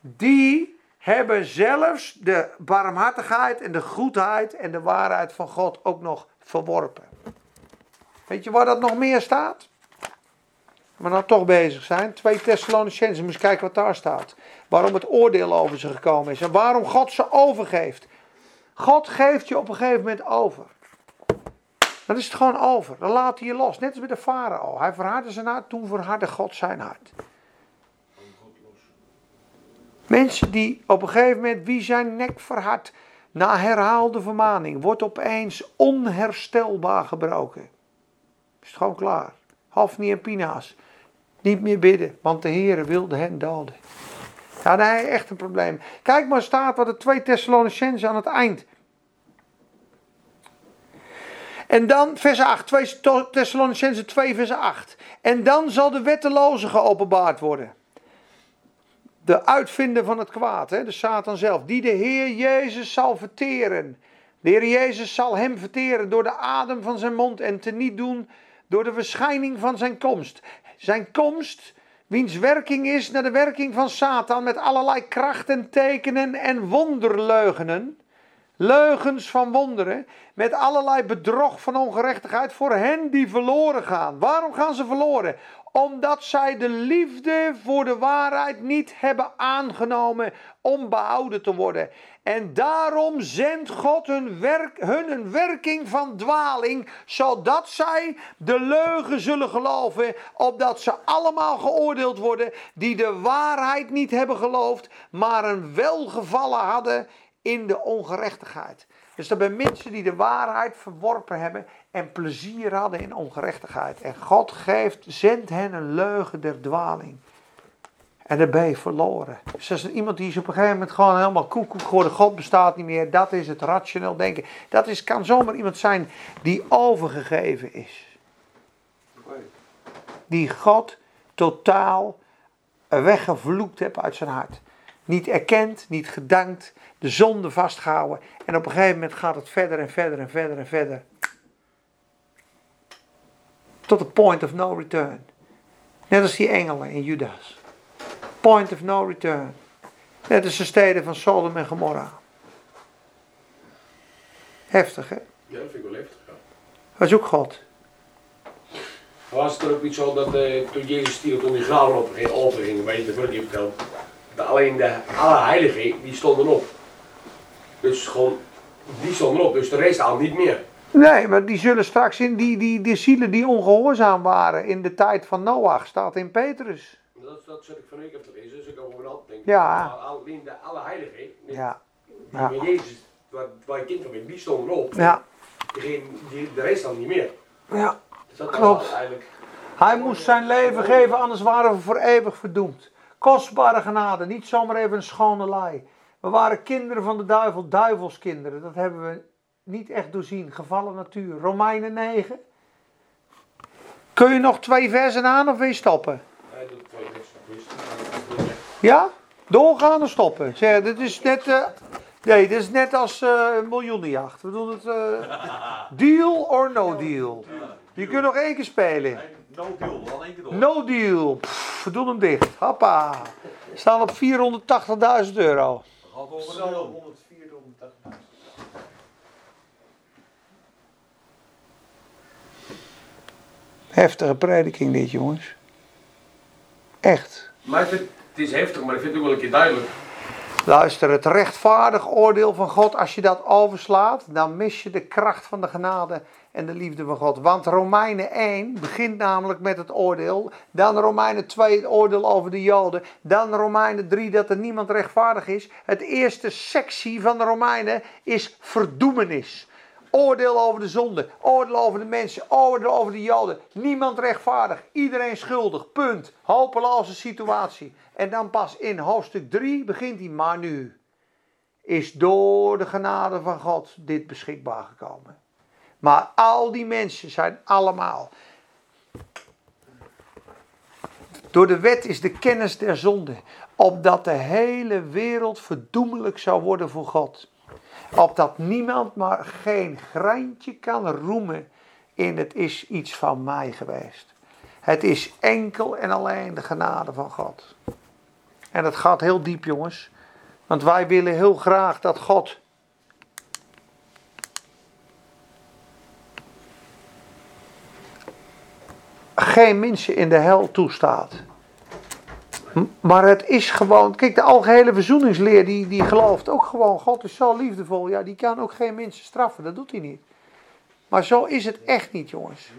die hebben zelfs de barmhartigheid en de goedheid en de waarheid van God ook nog verworpen. Weet je waar dat nog meer staat? We nou toch bezig zijn. 2 Thessalonicenzen, moet eens kijken wat daar staat. Waarom het oordeel over ze gekomen is en waarom God ze overgeeft. God geeft je op een gegeven moment over. Dan is het gewoon over. Dan laat hij je los. Net als met de farao. Hij verhardde zijn hart, toen verhardde God zijn hart. Mensen die op een gegeven moment, wie zijn nek verhard, na herhaalde vermaning, wordt opeens onherstelbaar gebroken. Is het gewoon klaar. Hafni en Pina's. Niet meer bidden, want de Heer wilde hen doden. Ja, nee, echt een probleem. Kijk maar, staat wat de twee Thessalonicenzen aan het eind. En dan vers 8, 2 Thessalonicense 2 vers 8. En dan zal de wetteloze geopenbaard worden. De uitvinder van het kwaad, hè, de Satan zelf, die de Heer Jezus zal verteren. De Heer Jezus zal hem verteren door de adem van zijn mond en te niet doen door de verschijning van zijn komst. Zijn komst, wiens werking is naar de werking van Satan met allerlei krachten, tekenen en wonderleugenen leugens van wonderen, met allerlei bedrog van ongerechtigheid voor hen die verloren gaan. Waarom gaan ze verloren? Omdat zij de liefde voor de waarheid niet hebben aangenomen om behouden te worden. En daarom zendt God hun, werk, hun een werking van dwaling, zodat zij de leugen zullen geloven, opdat ze allemaal geoordeeld worden die de waarheid niet hebben geloofd, maar een welgevallen hadden in de ongerechtigheid. Dus dat zijn mensen die de waarheid verworpen hebben en plezier hadden in ongerechtigheid. En God geeft, zendt hen een leugen der dwaling. En dan ben je verloren. Dus als er iemand die is op een gegeven moment gewoon helemaal koekoek geworden, God bestaat niet meer, dat is het rationeel denken. Dat is, kan zomaar iemand zijn die overgegeven is. Die God totaal weggevloekt heeft uit zijn hart. Niet erkend, niet gedankt, de zonde vastgehouden. En op een gegeven moment gaat het verder en verder en verder en verder. Tot de point of no return. Net als die engelen in Judas. Point of no return. Net als de steden van Sodom en Gomorra. Heftig, hè? Ja, dat vind ik wel heftig. Ja. Dat is ook God. Was het er ook niet zo dat uh, toen Jezus stierf, toen die graven opgingen, weet je, de vorige keer verteld, dat alleen de allerheiligen, die stonden op. Dus gewoon, die stonden op, dus de rest aan niet meer. Nee, maar die zullen straks in die, die, die zielen die ongehoorzaam waren in de tijd van Noach, staat in Petrus. Dat, dat zit ik van ik heb te lezen, dus ik heb over een denken. Ja. Alleen de alle heiligen, Ja, die Ja. Jezus, waar, waar je kind van bent, die stonden op. ja, Degene, die, de rest dan niet meer. ja. Dus dat Klopt. eigenlijk. Hij moest zijn leven geven, anders waren we voor eeuwig verdoemd. Kostbare genade, niet zomaar even een schone lei. We waren kinderen van de duivel, duivelskinderen. Dat hebben we niet echt doorzien. Gevallen natuur. Romeinen 9. Kun je nog twee versen aan of wil je stoppen? Ja? Doorgaan of stoppen? Zeg, dit is net, eh, nee, dit is net als eh, een miljoenenjacht. We doen het eh, deal or no deal. Je kunt nog één keer spelen. No deal, dan één keer door. No deal. Pff, we doen hem dicht. Hoppa. We staan op 480.000 euro. Gaat over Zo, de 104, 180. Heftige prediking dit, jongens. Echt. Maar ik vind, het is heftig, maar ik vind het ook wel een keer duidelijk. Luister, het rechtvaardig oordeel van God, als je dat overslaat, dan mis je de kracht van de genade en de liefde van God. Want Romeinen 1 begint namelijk met het oordeel. Dan Romeinen 2 het oordeel over de Joden. Dan Romeinen 3 dat er niemand rechtvaardig is. Het eerste sectie van de Romeinen is verdoemenis. Oordeel over de zonde, oordeel over de mensen, oordeel over de Joden. Niemand rechtvaardig, iedereen schuldig, punt. Hopeloze situatie. En dan pas in hoofdstuk 3 begint hij, maar nu is door de genade van God dit beschikbaar gekomen. Maar al die mensen zijn allemaal. Door de wet is de kennis der zonde, opdat de hele wereld verdoemelijk zou worden voor God. Opdat niemand maar geen greintje kan roemen in het is iets van mij geweest. Het is enkel en alleen de genade van God. En dat gaat heel diep, jongens. Want wij willen heel graag dat God geen mensen in de hel toestaat. Maar het is gewoon, kijk, de algehele verzoeningsleer die, die gelooft ook gewoon, God is zo liefdevol. Ja, die kan ook geen mensen straffen, dat doet hij niet. Maar zo is het echt niet, jongens.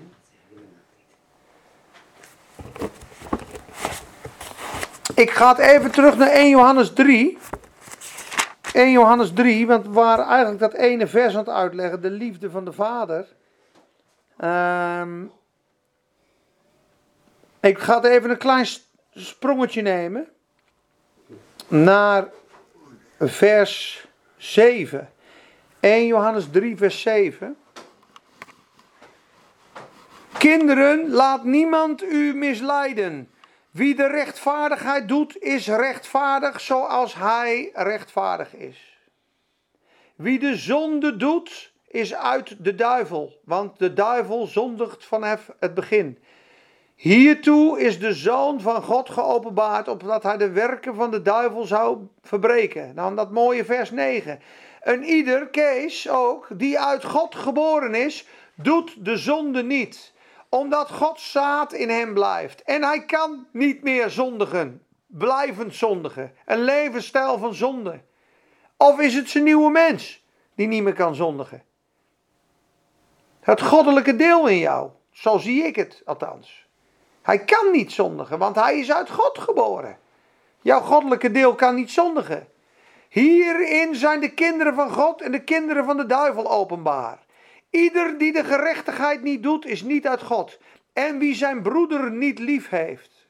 Ik ga het even terug naar 1 Johannes 3. 1 Johannes 3, want waren eigenlijk dat ene vers aan het uitleggen, de liefde van de Vader. Ehm, ik ga even een klein sprongetje nemen naar vers 7. 1 Johannes 3, vers 7. Kinderen, laat niemand u misleiden. Wie de rechtvaardigheid doet, is rechtvaardig zoals hij rechtvaardig is. Wie de zonde doet, is uit de duivel, want de duivel zondigt vanaf het begin. Hiertoe is de Zoon van God geopenbaard, opdat hij de werken van de duivel zou verbreken. Dan dat mooie vers 9. En ieder, Kees ook, die uit God geboren is, doet de zonde niet, omdat Gods zaad in hem blijft. En hij kan niet meer zondigen, blijvend zondigen. Een levensstijl van zonde. Of is het zijn nieuwe mens die niet meer kan zondigen? Het goddelijke deel in jou, zo zie ik het althans. Hij kan niet zondigen, want hij is uit God geboren. Jouw goddelijke deel kan niet zondigen. Hierin zijn de kinderen van God en de kinderen van de duivel openbaar. Ieder die de gerechtigheid niet doet, is niet uit God. En wie zijn broeder niet lief heeft.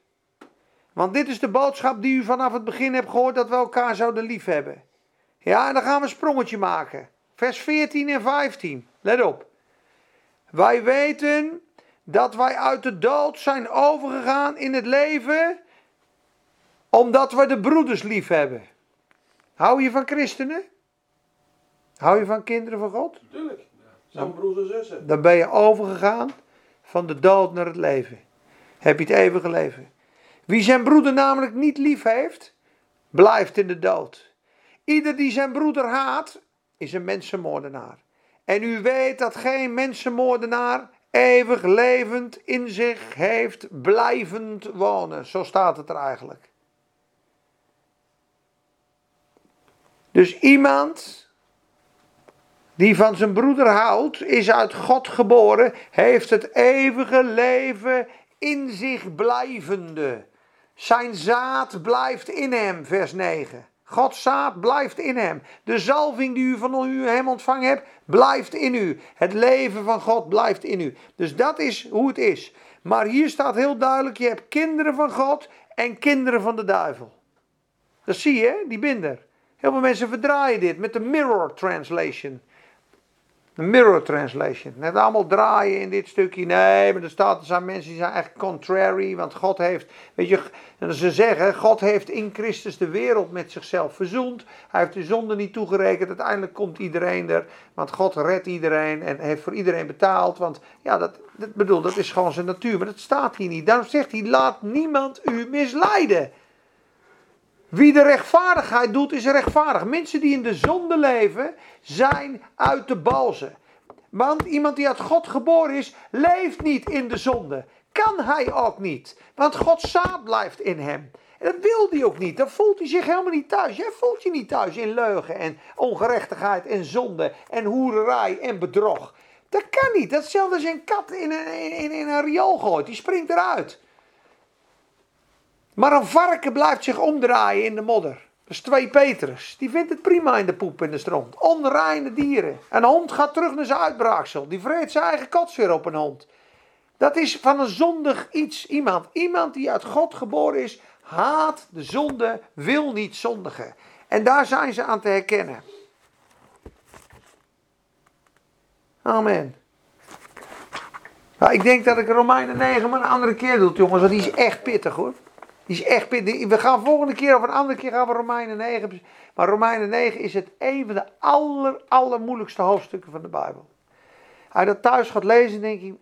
Want dit is de boodschap die u vanaf het begin hebt gehoord, dat we elkaar zouden lief hebben. Ja, en dan gaan we een sprongetje maken. Vers 14 en 15. Let op. Wij weten dat wij uit de dood zijn overgegaan in het leven, omdat we de broeders lief hebben. Hou je van christenen? Hou je van kinderen van God? Tuurlijk. Zijn broers en zussen. Dan ben je overgegaan van de dood naar het leven. Heb je het eeuwige leven. Wie zijn broeder namelijk niet lief heeft, blijft in de dood. Ieder die zijn broeder haat, is een mensenmoordenaar. En u weet dat geen mensenmoordenaar eeuwig levend in zich heeft blijvend wonen. Zo staat het er eigenlijk. Dus iemand die van zijn broeder houdt, is uit God geboren, heeft het eeuwige leven in zich blijvende. Zijn zaad blijft in hem, vers 9. Gods zaad blijft in hem. De zalving die u van u hem ontvangen hebt, blijft in u. Het leven van God blijft in u. Dus dat is hoe het is. Maar hier staat heel duidelijk: je hebt kinderen van God en kinderen van de duivel. Dat zie je, die binder. Heel veel mensen verdraaien dit met de mirror translation. De mirror translation. Net allemaal draaien in dit stukje. Nee, maar er staat, er zijn mensen die zijn echt contrary. Want God heeft, weet je, ze zeggen, God heeft in Christus de wereld met zichzelf verzoend. Hij heeft de zonde niet toegerekend. Uiteindelijk komt iedereen er. Want God redt iedereen en heeft voor iedereen betaald. Want ja, dat, dat bedoel, dat is gewoon zijn natuur. Maar dat staat hier niet. Daarom zegt hij, laat niemand u misleiden. Wie de rechtvaardigheid doet, is rechtvaardig. Mensen die in de zonde leven, zijn uit de balzen. Want iemand die uit God geboren is, leeft niet in de zonde. Kan hij ook niet. Want Gods zaad blijft in hem. En dat wil hij ook niet. Dan voelt hij zich helemaal niet thuis. Jij voelt je niet thuis in leugen en ongerechtigheid en zonde en hoererij en bedrog. Dat kan niet. Dat is hetzelfde als je een kat in een, in, in een riool gooit. Die springt eruit. Maar een varken blijft zich omdraaien in de modder. Dat is 2 Petrus. Die vindt het prima in de poep in de stront. Onreine dieren. Een hond gaat terug naar zijn uitbraaksel. Die vreet zijn eigen kots weer op een hond. Dat is van een zondig iets iemand. Iemand die uit God geboren is, haat de zonde, wil niet zondigen. En daar zijn ze aan te herkennen. Amen. Nou, ik denk dat ik Romeinen 9 maar een andere keer doe, jongens. Want die is echt pittig hoor. Die is echt. We gaan volgende keer of een andere keer gaan we Romeinen 9. Maar Romeinen 9 is het een van de aller, allermoeilijkste hoofdstukken van de Bijbel. Als je dat thuis gaat lezen, denk je.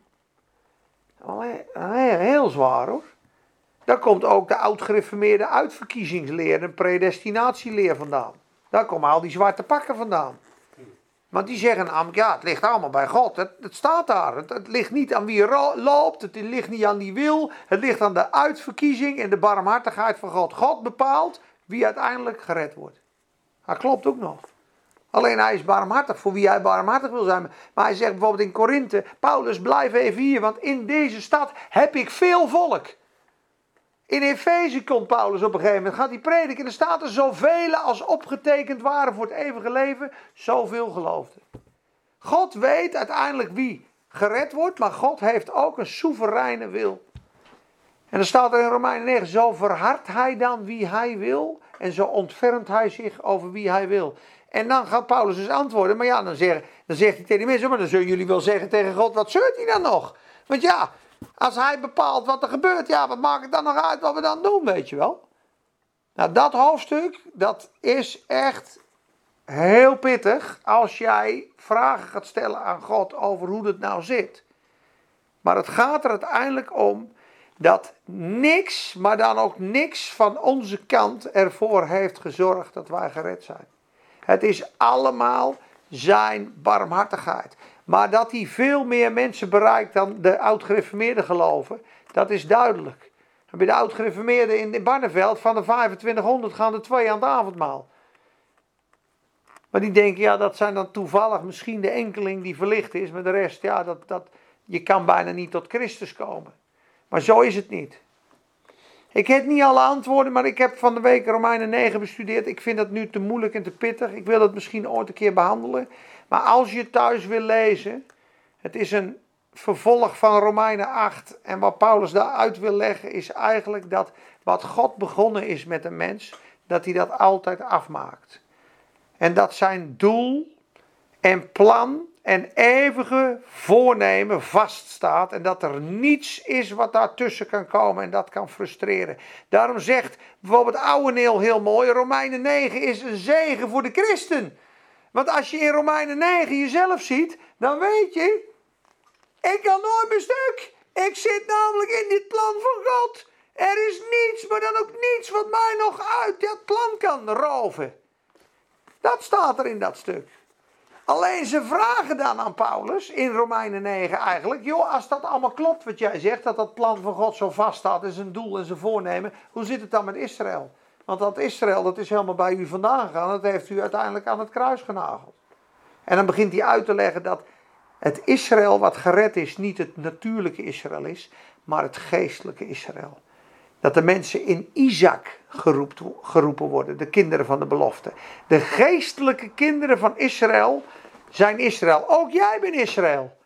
Heel zwaar hoor. Daar komt ook de oud-gereformeerde uitverkiezingsleer en predestinatieleer vandaan. Daar komen al die zwarte pakken vandaan. Want die zeggen ja, het ligt allemaal bij God. Het, het staat daar. Het, het, ligt niet aan wie loopt. Het ligt niet aan die wil. Het ligt aan de uitverkiezing en de barmhartigheid van God. God bepaalt wie uiteindelijk gered wordt. Dat klopt ook nog. Alleen hij is barmhartig voor wie hij barmhartig wil zijn. Maar hij zegt bijvoorbeeld in Korinthe, Paulus blijf even hier, want in deze stad heb ik veel volk. In Efeze komt Paulus op een gegeven moment, gaat hij prediken en er staat er zoveel als opgetekend waren voor het eeuwige leven, zoveel geloofden. God weet uiteindelijk wie gered wordt, maar God heeft ook een soevereine wil. En dan staat er in Romeinen 9, zo verhardt hij dan wie hij wil en zo ontfermt hij zich over wie hij wil. En dan gaat Paulus dus antwoorden, maar ja, dan, dan zegt hij tegen die mensen, maar dan zullen jullie wel zeggen tegen God, wat zeurt hij dan nog? Want ja, als hij bepaalt wat er gebeurt, ja, wat maakt het dan nog uit wat we dan doen, weet je wel? Nou, dat hoofdstuk, dat is echt heel pittig als jij vragen gaat stellen aan God over hoe het nou zit. Maar het gaat er uiteindelijk om dat niks, maar dan ook niks van onze kant ervoor heeft gezorgd dat wij gered zijn. Het is allemaal zijn barmhartigheid. Maar dat hij veel meer mensen bereikt dan de oud-gereformeerde geloven, dat is duidelijk. Bij de oud-gereformeerden in Barneveld, van de 2500 gaan er twee aan het avondmaal. Maar die denken, ja, dat zijn dan toevallig misschien de enkeling die verlicht is, maar de rest, ja, dat, dat, je kan bijna niet tot Christus komen. Maar zo is het niet. Ik heb niet alle antwoorden, maar ik heb van de week Romeinen 9 bestudeerd. Ik vind dat nu te moeilijk en te pittig. Ik wil het misschien ooit een keer behandelen. Maar als je thuis wil lezen, het is een vervolg van Romeinen 8. En wat Paulus daaruit wil leggen is eigenlijk dat wat God begonnen is met een mens, dat hij dat altijd afmaakt. En dat zijn doel en plan en eeuwige voornemen vaststaat en dat er niets is wat daartussen kan komen en dat kan frustreren. Daarom zegt bijvoorbeeld Ouweneel heel mooi, Romeinen 9 is een zegen voor de christen. Want als je in Romeinen 9 jezelf ziet, dan weet je, ik kan nooit mijn stuk. Ik zit namelijk in dit plan van God. Er is niets, maar dan ook niets wat mij nog uit dat plan kan roven. Dat staat er in dat stuk. Alleen ze vragen dan aan Paulus in Romeinen 9 eigenlijk, joh, als dat allemaal klopt wat jij zegt, dat dat plan van God zo vast staat en zijn doel en zijn voornemen, hoe zit het dan met Israël? Want dat Israël, dat is helemaal bij u vandaan gegaan, dat heeft u uiteindelijk aan het kruis genageld. En dan begint hij uit te leggen dat het Israël wat gered is niet het natuurlijke Israël is, maar het geestelijke Israël. Dat de mensen in Isaac geroepen worden, de kinderen van de belofte. De geestelijke kinderen van Israël zijn Israël. Ook jij bent Israël.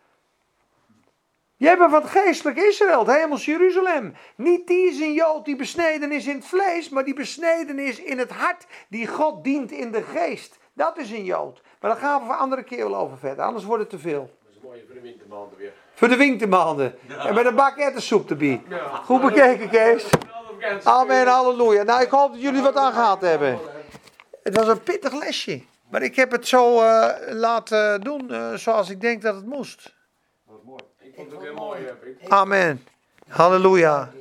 Jij bent van het geestelijke Israël, het hemels Jeruzalem. Niet die is een Jood die besneden is in het vlees, maar die besneden is in het hart, die God dient in de geest. Dat is een Jood. Maar daar gaan we voor andere keer wel over verder, anders wordt het te veel. Dat is mooi voor de wintermaanden weer. Voor de wintermaanden. En met een bak ettensoep erbij. Goed bekeken, Kees. Amen, halleluja. Nou, ik hoop dat jullie wat aan gehad hebben. Het was een pittig lesje. Maar ik heb het zo eh, laten doen eh, zoals ik denk dat het moest. Ik vond het ook heel mooi. hè, Piet. Amen. Halleluja.